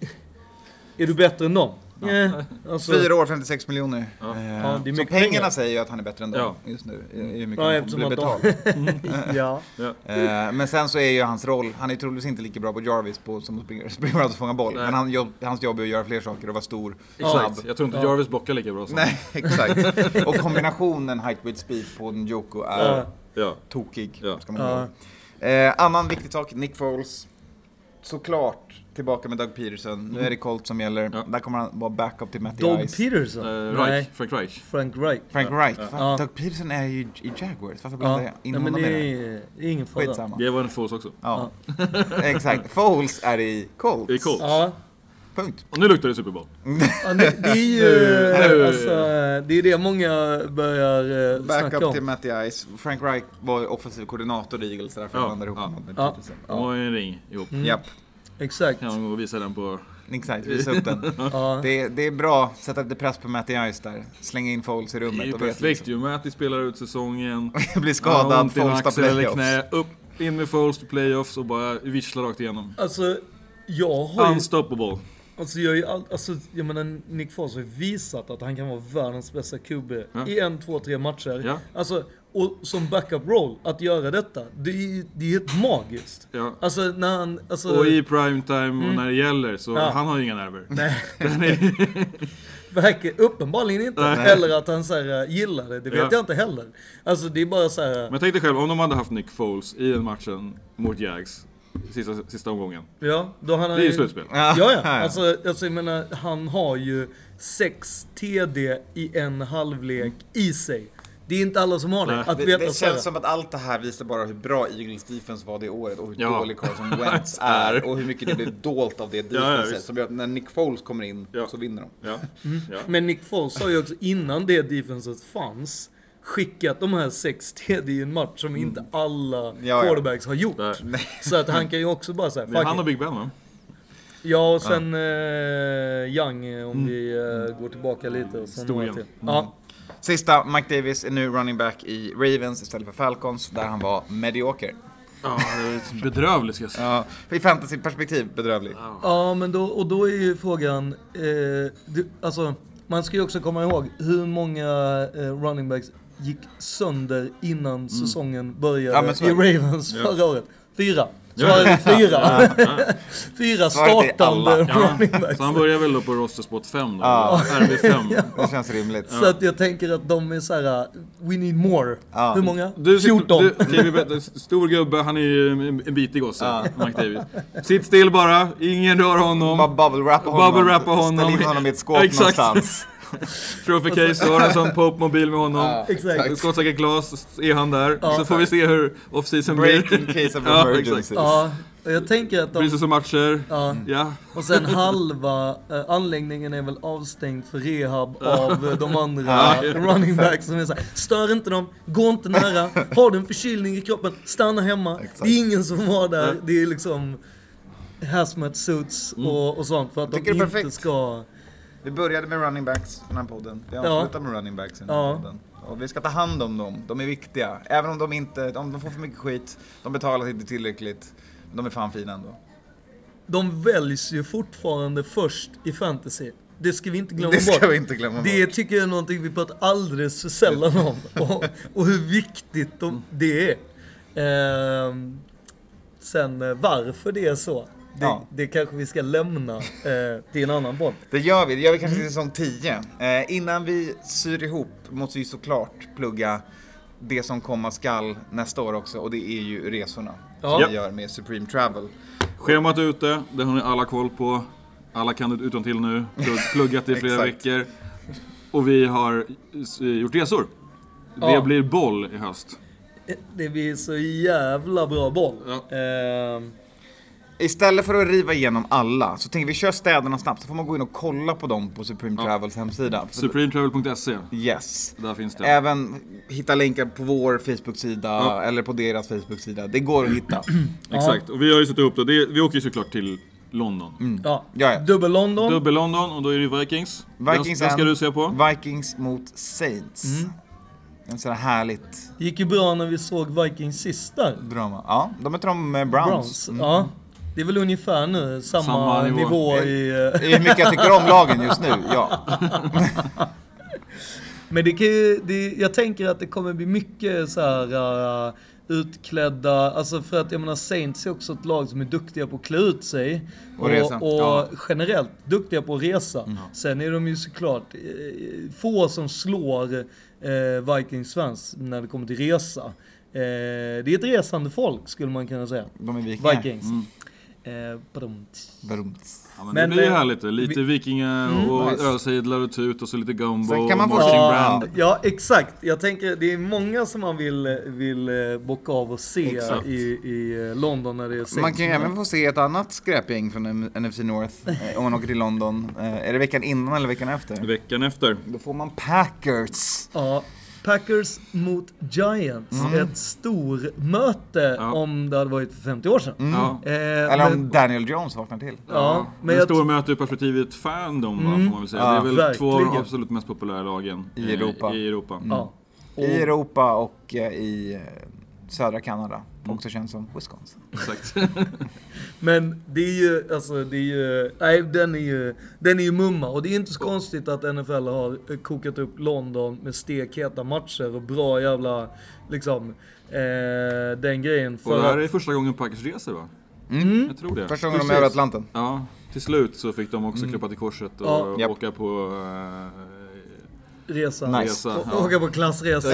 är du bättre än dem? Ja. Alltså, Fyra år, 56 miljoner. Ja. Eh, Ja, det är så pengarna pengar. säger ju att han är bättre än dem Ja. just nu. I, hur mycket Ja, han eftersom får bli att betald. ja. Eh, men sen så är ju hans roll, han är troligtvis inte lika bra på Jarvis på, som att springa, springa och fånga boll. Nej. Men han jobb, hans jobb är att göra fler saker och vara stor, snabb. Jag tror inte Ja. Jarvis blockar lika bra som Nej, exakt. Och kombinationen height with speed på Njoku är Ja. Tokig. Ja. Ska man Ja. eh, annan viktig sak, Nick Foles. Såklart tillbaka med Doug Peterson. Nu är det Colt som gäller. Ja. Där kommer han vara backup till Matty Dog Ice. Peterson? Eh, Nej, Reich, Frank Reich. Frank Reich. Frank Wright. Ja. Fan, Doug Peterson är ju i Jaguars. Varför blandar Ja, jag in ja men honom det i det? är, det är ingen fara. Skitsamma. Det var en Foles också. Ja. Exakt. Foles är i Colts. I Colts. Ja, Punkt. Och nu luktar det Super Bowl. ja, det, det är ju... Alltså, det är det många börjar eh, snacka Backup om. till Matty Ice. Frank Wright var offensiv koordinator i Eagles. Därför Ja, ja. blandade ihop ja. honom med Ja. De har ju en ring ihop. Mm. Japp. Exakt. Kan man gå och visa den på... Exakt, visa upp den. Ja. Det, det är bra, sätta lite press på Matty Ice där. Slänga in Foles i Det är rummet ju perfekt liksom. ju. Matti spelar ut säsongen. blir skadad, Foles tar playoffs. knä. Upp, in med Foles till playoffs och bara vissla rakt igenom. Alltså, jag har ju... Unstoppable. Alltså jag, är all, alltså, jag menar, Nick Foles har visat att han kan vara världens bästa QB Ja. i en, två, tre matcher. Ja. Alltså, och som backup roll, att göra detta, det är det är helt magiskt. Ja. Alltså när han, alltså... Och i primetime och när det gäller så Ja. han har ju inga nerver. Nej, är, uppenbarligen inte. Nej. Eller att han så här, äh, gillar det, det vet Ja. jag inte heller. Alltså det är bara så här. men tänk dig själv om de hade haft Nick Foles i den matchen mot Jags. Sista, sista omgången. ja, då han har Det är ju slutspel. Ja, ja. Alltså, alltså jag menar, han har ju 6 TD i en halvlek i sig. Det är inte alla som har det. Att Det, veta det känns som att allt det här visar bara hur bra Eagles defense var det året och hur Ja. dålig Carson Wentz är och hur mycket det blev dolt av det ja, defenset visst. som gör att när Nick Foles kommer in Ja. så vinner de. Ja. ja. Men Nick Foles har ju också innan det defenset fanns skickat de här 6 TD i en match som inte alla Ja, ja. quarterbacks har gjort. Nej. Så att han kan ju också bara säga han och Big Ben va? Ja, och sen eh, Young om vi eh, går tillbaka lite. Och sen Stor Young. Ja, Sista, Mike Davis är nu running back i Ravens istället för Falcons där han var medioker. Ja, det är bedrövligt ska jag säga. Ja, i fantasyperspektiv bedrövlig. ja men då, och då är ju frågan, eh, det, alltså man ska ju också komma ihåg hur många eh, running backs gick sönder innan säsongen började Ja, i. Ravens Ja. förra året. Fyra. Ja. Svaret är fyra. fyra startande. Ja, running backs. så han börjar väl då på roster spot 5 då? Ja. RB5. Det känns rimligt. Så att jag tänker att de är så här: we need more. Ja. Hur många? Du, 14. Du, Butler, stor gubbe, han är ju en, bitig gosse, Mike Davis. Sitt still bara, ingen rör honom. Bara bubble wrappa honom. Bubble honom. Ställ in honom i ett skåp Exakt. någonstans. Trophy case, du har en sån Pope-mobil med honom. Ja, Exakt. Skottsäkert glas är han där. Ja. så får vi se hur off-season blir. Break in case of Ja, emergencies. exakt. Ja, och jag tänker att de... Det så matcher. Ja. Ja. Och sen halva eh, anläggningen är väl avstängd för rehab av eh, de andra Ja. running backs som är såhär, stör inte dem, gå inte nära, har du en förkylning i kroppen, stanna hemma. Det är ingen som var där, det är liksom hazmat suits och, och sånt för att de inte perfekt. ska... Vi började med running backs den här podden. Vi Ja. avslutar med running backs i den här Ja. podden. Och vi ska ta hand om dem. De är viktiga. Även om de inte, om de får för mycket skit, de betalas inte tillräckligt. De är fan fina ändå. De väljs ju fortfarande först i fantasy. Det ska vi inte glömma Det ska bort. vi inte glömma Det bort. tycker jag är någonting vi pratar alldeles för sällan om. Och, och hur viktigt de, det är. Ehm, sen eh, varför det är så, det, Ja. det kanske vi ska lämna eh, till en annan podd. Det gör vi, det gör vi kanske till säsong 10. Eh, innan vi syr ihop måste vi såklart plugga det som komma skall nästa år också och det är ju resorna Ja. som vi gör med Supreme Travel. Schemat är ute, det har ni alla koll på. Alla kan det utan till nu. Plugg- Pluggat i flera veckor. Och vi har s- gjort resor. Det Ja. blir boll i höst. Eh, Det blir så jävla bra boll. Eh, Istället för att riva igenom alla så tänker vi kör städerna snabbt så får man gå in och kolla på dem på Supreme Ja. Travels hemsida. Supremetravel.se. Yes. Där finns det. Även hitta länkar på vår Facebook-sida Ja. eller på deras Facebook-sida. Det går att hitta. Exakt. Och vi har ju satt upp det. det. Vi åker ju såklart till London. ja. Ja, ja. Dubbel London. Dubbel London och då är det Vikings. Vikings den, den ska du se på. Vikings mot Saints. En sån här härligt gick ju bra när vi såg Vikings sist där. drama. Ja, de möter de med Browns. Browns. Mm. Ja. Det är väl ungefär nu samma, Samma nivå. nivå. i... eh, Det är mycket jag tycker om lagen just nu, ja. Men det kan ju, det, jag tänker att det kommer bli mycket så här uh, utklädda, alltså för att jag menar Saints är också ett lag som är duktiga på att klä ut sig. Och resa. Och, Ja. generellt duktiga på att resa. Sen är de ju såklart eh, få som slår eh, Vikings fans när det kommer till resa. Eh, det är ett resande folk skulle man kunna säga. De är vikingar. Vikings. Eh, badum. Badumts. Ja, men, Men, det blir ju eh, härligt. Lite vi- vikingar och nice. ölsedlar och tut och så lite gumbo Sen kan man och få marching sin- brand. Ja, exakt. Jag tänker, det är många som man vill, vill eh, bocka av och se Exakt. i, i eh, London när det är. Man kan ju även få se ett annat skräpgäng från NFC North om man åker till London. Är det veckan innan eller veckan efter? Veckan efter. Då får man Packers. Ja, Packers mot Giants. Ett stormöte Ja. om det hade varit för 50 år sedan. Ja. Eh, Eller om men- Daniel Jones vaknar till. Ja, men Men jag stor möte ur perspektivet fandom va, får man väl säga. Ja, det är väl två av de verkligen. absolut mest populära lagen I Europa. I Europa. Ja. Och, I Europa och eh, i eh, södra Kanada. Också känns som Wisconsin. Exakt. Men det är ju, alltså det är ju, nej den är ju, den är ju mumma. Och det är inte så konstigt att NFL har kokat upp London med stekheta matcher och bra jävla, liksom, eh, den grejen. Och det här är första gången Packers reser va? Mm. Jag tror det. Första gången de är över Atlanten. Ja, till slut så fick de också klippa till korset och Ja. Åka på eh, resa. Nice. resa. Ja. åka på klassresa.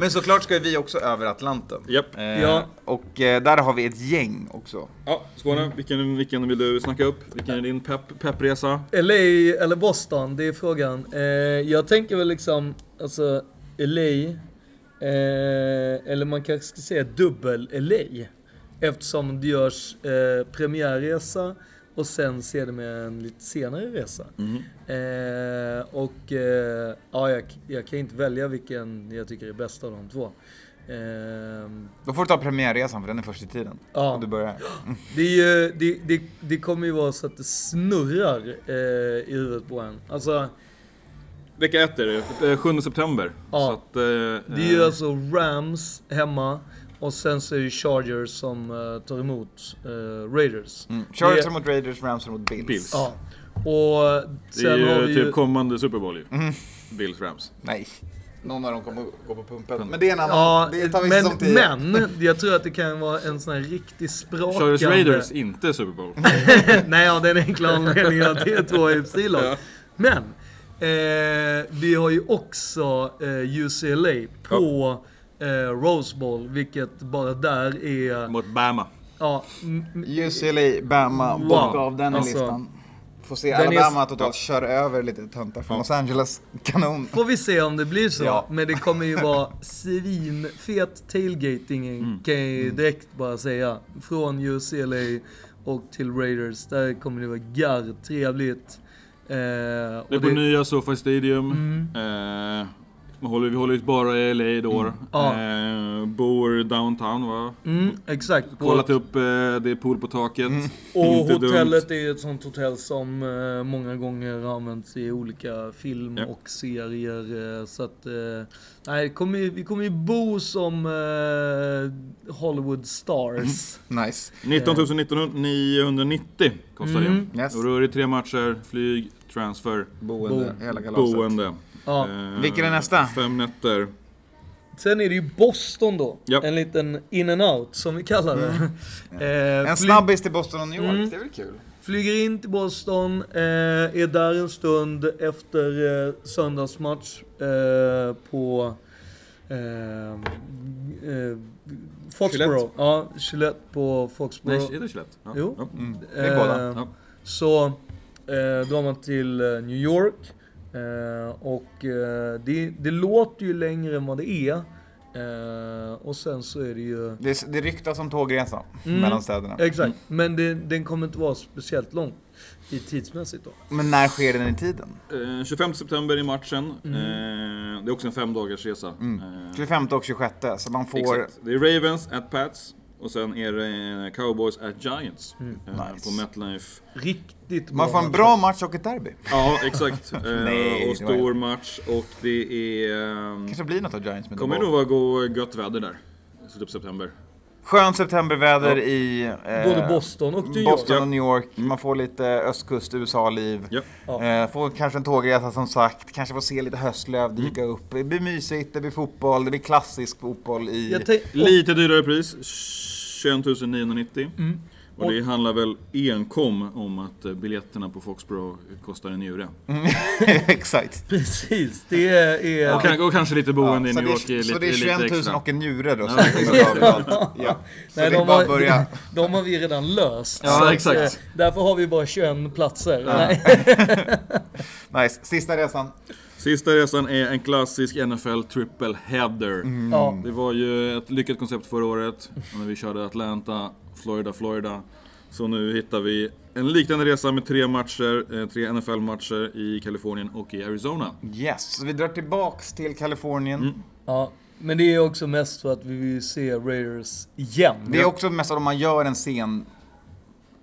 Men såklart ska vi också över Atlanten. Japp. Eh, Ja. Och eh, där har vi ett gäng också. Ja, Skåne, vilken, vilken vill du snacka upp? Vilken är din pepp, peppresa? LA eller Boston, det är frågan. Eh, jag tänker väl liksom, alltså LA, eh, eller man kanske ska säga dubbel LA. Eftersom det görs eh, premiärresa och sen ser det med en lite senare resa. Eh, och eh, ja, jag, jag kan inte välja vilken jag tycker är bäst av de två. Eh, Då får du ta premiärresan för den är först i tiden. Ja. Och du börjar. Det, är ju, det, det, det kommer ju vara så att det snurrar eh, i huvudet på en. Alltså, Vecka ett är det, eh, 7 september. Ja. Så att, eh, det är ju eh, alltså Rams hemma och sen så är det Chargers som eh, tar emot eh, Raiders. Mm. Chargers Det- är mot Raiders, Rams mot Bills. Bills. Ja. Och Det sen har är vi ju typ ju... kommande Super Bowl ju. Mm. Bills Rams. Nej. Någon av dem kommer att gå på pumpen. Men det är en annan. Ja, det tar vi men, 10. men jag tror att det kan vara en sån här riktigt sprakande... Chargers Raiders, inte Super Bowl. Nej, av den enkla anledningen att det är två AFC-lag. Men, eh, vi har ju också eh, UCLA på eh, Rose Bowl, vilket bara där är... Mot Bama. Ja, UCLA, Bama, Wow. bocka av den Alltså, listan. Får se den är- Alabama totalt köra över lite töntar från Los Angeles. Kanon. Får vi se om det blir så. Ja. Men det kommer ju vara svinfet tailgating Mm. kan jag ju direkt bara säga. Från UCLA och till Raiders. Där kommer det vara garr trevligt. Eh, Det är på det- nya SoFi Stadium. Mm. Eh, man håller, vi håller ju bara i LA då. Ja. Eh, bor downtown va? Mm, exakt. Kollat upp, eh, det är pool på taket. Och Inte hotellet dumt. är ett sånt hotell som eh, många gånger har använts i olika film Ja. och serier. Eh, så att, eh, nej, kommer, vi kommer ju bo som eh, Hollywood stars. Nice. 19 990 kostar Mm. det. Yes. Och då är det tre matcher, flyg, transfer, Boende, hela kalaset. boende. Ja. Eh, Vilken är nästa? Fem nätter. Sen är det ju Boston då. Japp. En liten in and out som vi kallar det. Eh, En fly- snabbis till Boston och New York, Mm. det är väl kul? Flyger in till Boston, eh, är där en stund efter eh, söndagsmatch eh, på eh, eh, Foxborough. Gillette. Ja, Gillette på Foxborough. Nej, är det Gillette? Ja. Jo. Ja. Det är båda. Eh, Ja. Så eh, drar man till eh, New York och eh, det, det låter ju längre än vad det är. Eh, och sen så är det ju... Det, det ryktas om tågresa Mm. mellan städerna. Exakt, men det, den kommer inte vara speciellt lång i tidsmässigt då. Men när sker den i tiden? Eh, 25 september i matchen. Mm. Eh, det är också en fem dagars resa. Eh, 25 och 26, så man får... Exakt. Det är Ravens at Pats och sen är det Cowboys at Giants. Mm. Eh, Nice. På MetLife. Riktigt Man får en bra match och ett derby. Ja, exakt. Eh, Nej, och det stor match och det är... Kanske blir något av Giants med kommer Bowl. nog vara gå gött väder där. Slutet på september. Skönt septemberväder Ja. i... eh, Både Boston och New York. Boston och New York. Man får lite östkust USA-liv. Ja. Eh, får kanske en tågresa som sagt. Kanske får se lite höstlöv dyka upp. Det blir mysigt, det blir fotboll, det blir klassisk fotboll i... Lite dyrare pris. 21 990. Mm. Och det handlar väl enkom om att eh, biljetterna på Foxborough kostar en njure. Exakt. precis, det är... Och, kan- och kanske lite boende i så, New det York är är, lite, så det är lite 21 000 extra. och en njure då. Så Ja, ja. Så Nej, det är de bara att börja. de har vi redan löst. Ja, Så att, exakt. eh, Därför har vi bara 21 platser. Nej. Nice. Sista resan. Sista resan är en klassisk NFL triple header. Ja. Det var ju ett lyckat koncept förra året när vi körde Atlanta, Florida, Florida. Så nu hittar vi en liknande resa med tre matcher, eh, tre NFL-matcher i Kalifornien och i Arizona. Yes. Så vi drar tillbaks till Kalifornien. Mm. ja. Men det är också mest för att vi vill se Raiders igen. Det är också mest om man gör en sen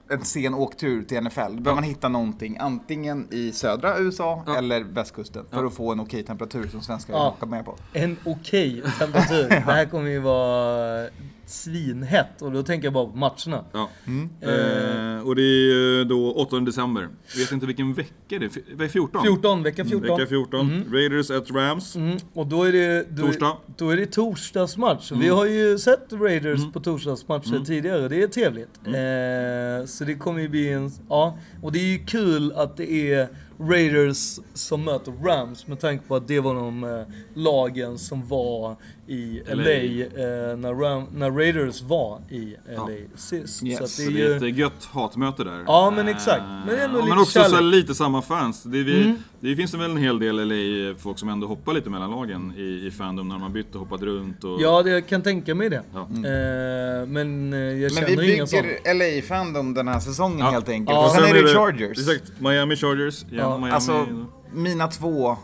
en sen åktur till NFL. Då behöver man hitta någonting, antingen i södra USA Ja. eller västkusten. För att få en okej temperatur som svenskar Ja. åka med på. En okej temperatur. Det här kommer ju vara svinhett och då tänker jag bara på matcherna. Ja. Mm. Eh, och det är ju då 8 december. Jag vet inte vilken vecka det är. F- Vecka 14? 14, vecka 14. Vecka 14. Raiders at Rams. Mm, och då är det... Då, Torsdag. Då är det torsdagsmatch. Vi har ju sett Raiders på torsdagsmatcher tidigare. Det är trevligt. Eh, så det kommer ju bli en... Ja, och det är ju kul att det är Raiders som möter Rams med tanke på att det var de eh, lagen som var i LA, LA. eh, när, Ram, när Raiders var i LA sist. Yes. Så att Så det är det är ju... ett gött hatmöte där. Ja, men exakt. Men ändå ja, lite men också så här, kärlek. lite samma fans. Det, vi, Mm. det finns väl en hel del LA-folk som ändå hoppar lite mellan lagen i, i Fandom när har bytt och hoppat runt. Och, Ja, det, jag kan tänka mig det. Ja. Eh, men eh, jag Men känner vi inga sådana. bygger LA-fandom den här säsongen Ja. helt enkelt. Ja. Och sen är det Chargers. Exakt, Miami Chargers. Ja, Ja, Miami, Alltså, mina två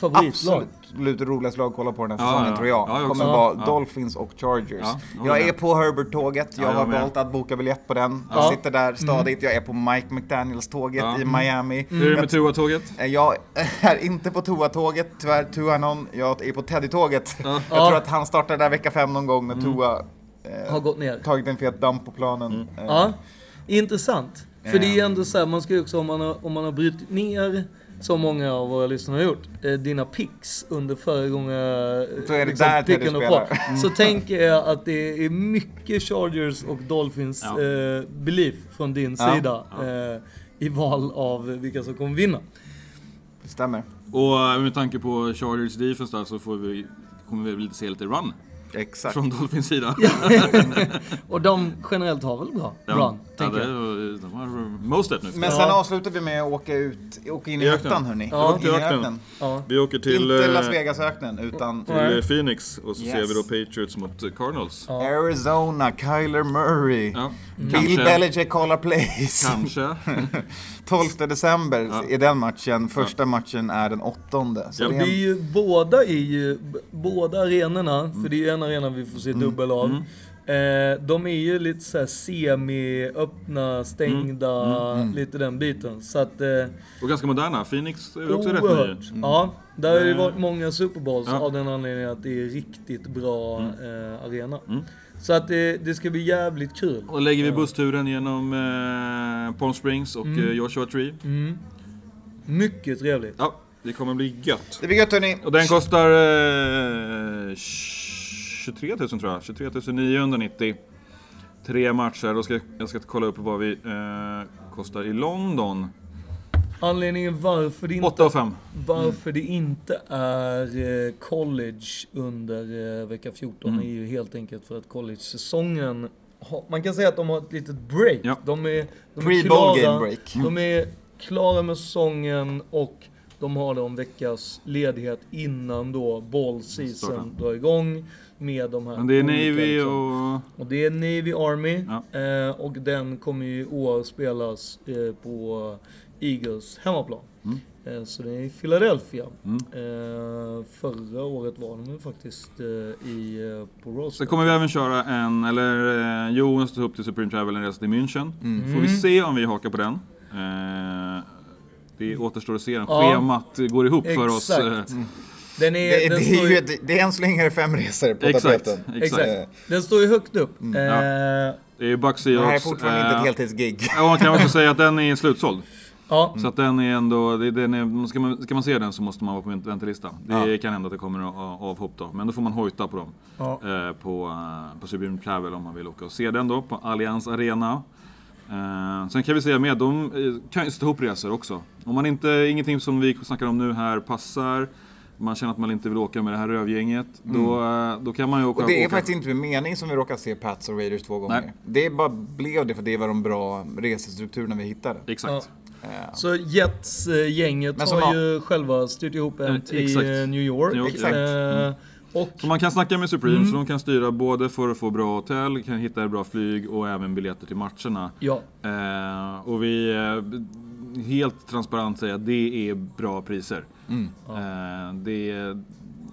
Favoritlag. absolut roligaste lag att kolla på den här Ja, säsongen ja. tror jag. Ja, jag kommer vara Ja. Dolphins och Chargers. Ja, jag är på Herbert-tåget. Jag Ja, jag har med. valt att boka biljett på den. Ja. Jag sitter där stadigt. Jag är på Mike McDaniels-tåget Ja. i Miami. Hur är det med Tua-tåget? Eh, Jag är inte på Tua-tåget, tyvärr. Tua någon. Jag är på Teddy-tåget. Jag Ja. Mm. tror att han startar där vecka fem någon gång när Tua eh, Har gått ner. tagit en fet damp på planen. Eh, Ja, intressant. För det är ju Ehm. ändå så här, man ska ju också, om man har, om man har brutit ner, som många av våra lyssnare har gjort, eh, dina picks under föregångna Så är det där picken och spelar. på, Så tänker jag att det är mycket Chargers och Dolphins Ja. eh, belief från din Ja. sida eh, i val av vilka som kommer vinna. Stämmer. Och eh, med tanke på Chargers defense där så får vi, kommer vi väl se lite run Exakt. från Dolphins sida. Och de generellt har väl bra Ja. run, ja, tänker det, jag. de har mostet nu. Men sen Ja. avslutar vi med att åka ut, åka in i I öknen. hörni. Ja. Åka in i I öknen. Ja. Vi åker till, Inte eh, Las Vegas-öknen, utan till eh, Phoenix och så Yes. ser vi då Patriots mot eh, Cardinals. Ja. Arizona, Kyler Murray. Ja, Bill kanske. Belichick callar plays. Kanske. 12 december Ja. är den matchen. Första matchen är den åttonde. Så Ja, det är Det är en, ju, båda är ju, båda arenorna, för det är ju en arena vi får se dubbel av. Eh, de är ju lite såhär semi-öppna, stängda, lite den biten. Så att... Eh, Och ganska moderna. Phoenix är också rätt ny. oerhört. Ja, där har det Mm. varit många Super Bowls Ja. av den anledningen att det är riktigt bra eh, arena. Mm. Så att det, det ska bli jävligt kul. Och lägger vi bussturen genom eh, Palm Springs och eh, Joshua Tree. Mm. Mycket trevligt. Ja, det kommer bli gött. det blir gött hörni. Och den kostar eh, 23 000 tror jag. 23 990. Tre matcher. Då ska jag, jag ska kolla upp vad vi eh, kostar i London. Anledningen varför det inte, 8 och 5. varför det inte är eh, college under eh, vecka 14 Mm. är ju helt enkelt för att college-säsongen man kan säga att de har ett litet break. Ja. De är, de är klara, game break. De är klara med säsongen och de har då en veckas ledighet innan då ball season drar igång med de här Men det är Navy liksom. och... Och det är Navy Army Ja. eh, och den kommer ju i år spelas eh, på Eagles hemmaplan. Mm. Eh, så det är i Philadelphia. Mm. Eh, förra året var de faktiskt eh, i, eh, på Rose Sen kommer vi även köra en, eller eh, Jonas tog upp till Supreme Travel en resa till München. Mm. Får vi se om vi hakar på den. Eh, det återstår att se om Ja. schemat går ihop för oss. Exakt. eh, Den är, Det, den det, är ju, ju ett, det är än så länge fem resor på Exakt, tapeten. exakt. Eh, Den står ju högt upp. Mm. Eh, Det är ju Bucks Det här är Seahawks. fortfarande inte ett heltidsgig. Ja, man kan också säga att den är slutsåld. Ja. Så att den är ändå, den är, ska, man, ska man se den så måste man vara på väntelista. Det kan hända att det kommer av- avhopp då, men då får man hojta på dem. Ja. Eh, på, eh, på Supreme Travel om man vill åka och se den då, på Allians Arena. Eh, sen kan vi säga med, de eh, kan ju sätta ihop resor också. Om man inte, ingenting som vi snackar om nu här passar, man känner att man inte vill åka med det här rövgänget, då, eh, då kan man ju åka. Mm. Och det är åka. faktiskt inte med mening som vi råkar se Pats och Raiders två gånger. Nej. Det bara blev det för det var de bra resestrukturerna vi hittade. Exakt. Så Jets-gänget har har- ju själva styrt ihop en till exakt. New York. New York, Exakt. Eh, och Så man kan snacka med Supreme, Mm. så de kan styra både för att få bra hotell, kan hitta bra flyg och även biljetter till matcherna. ja, Eh, och vi eh, helt transparent säger att det är bra priser. Mm. Eh, det är,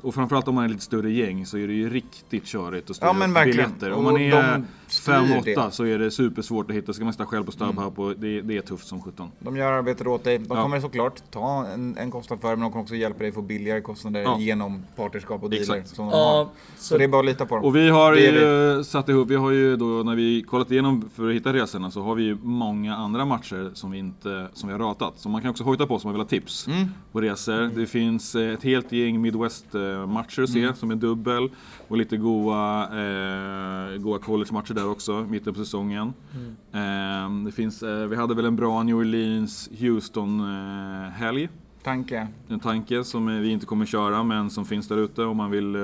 och framförallt om man är lite större gäng så är det ju riktigt körigt att styra Ja, men verkligen. biljetter. Om man är de styr 5-8 det. så är det supersvårt att hitta. Ska man sitta själv på StubHub och det, det är tufft som 17. De gör arbetet åt dig. De Ja. kommer såklart ta en, en kostnad för men de kommer också hjälpa dig få billigare kostnader Ja. genom partnerskap och dealer Exakt. som de har. Så så, det är bara att lita på dem. Och vi har Det ju satt ihop, vi har ju då när vi kollat igenom för att hitta resorna så har vi ju många andra matcher som vi inte, som vi har ratat. Så man kan också hojta på som man vill ha tips Mm. på resor. Det finns eh, ett helt gäng Midwest-matcher att se Mm. som är dubbel. Och lite goa, eh, goa college-matcher där också, mitten på säsongen. Eh, det finns, eh, vi hade väl en bra New Orleans-Houston-helg. Tanke. En tanke som vi inte kommer köra men som finns där ute om man vill eh,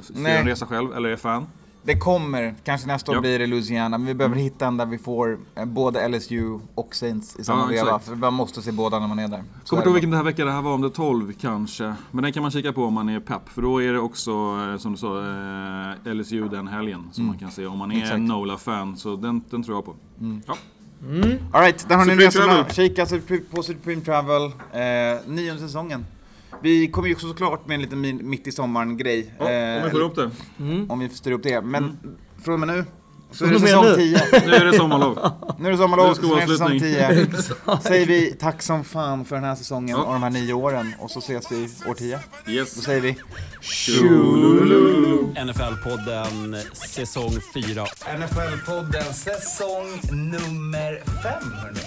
se en resa själv eller är fan. Det kommer, kanske nästa år blir det Louisiana, men vi behöver hitta en där vi får eh, både LSU och Saints i samma Ja, veva. För man måste se båda när man är där. Så Kommer inte ihåg vilken det här vecka det här var, om det är 12 kanske. Men den kan man kika på om man är pepp. För då är det också, eh, som du sa, eh, LSU den helgen. Som man kan se om man är Exakt. en NOLA-fan. Så den, den tror jag på. Ja. Alright, där har ni Supreme resorna. Travel. Kika på Supreme Travel. Eh, nionde säsongen. Vi kommer ju också såklart med en liten min- mitt i sommaren grej. Ja, om vi får ihop det. Om vi styr upp det. Men från och med nu så är det säsong nu. 10. Nu är det sommarlov. Nu är det sommarlov, Nu så ska är det säsong avslutning. 10. Säger vi tack som fan för den här säsongen Ja. och de här nio åren. Och så ses vi år 10. Då Yes. säger vi NFL-podden säsong 4. NFL-podden säsong nummer fem, hörni.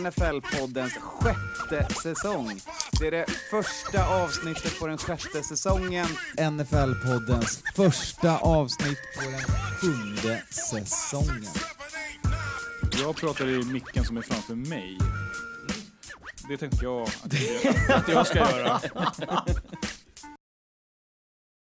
NFL-poddens sjätte säsong. Det är det första avsnittet på den sjätte säsongen. NFL-poddens första avsnitt på den sjunde säsongen. Jag pratar i micken som är framför mig. Det tänkte jag att jag, att jag ska göra.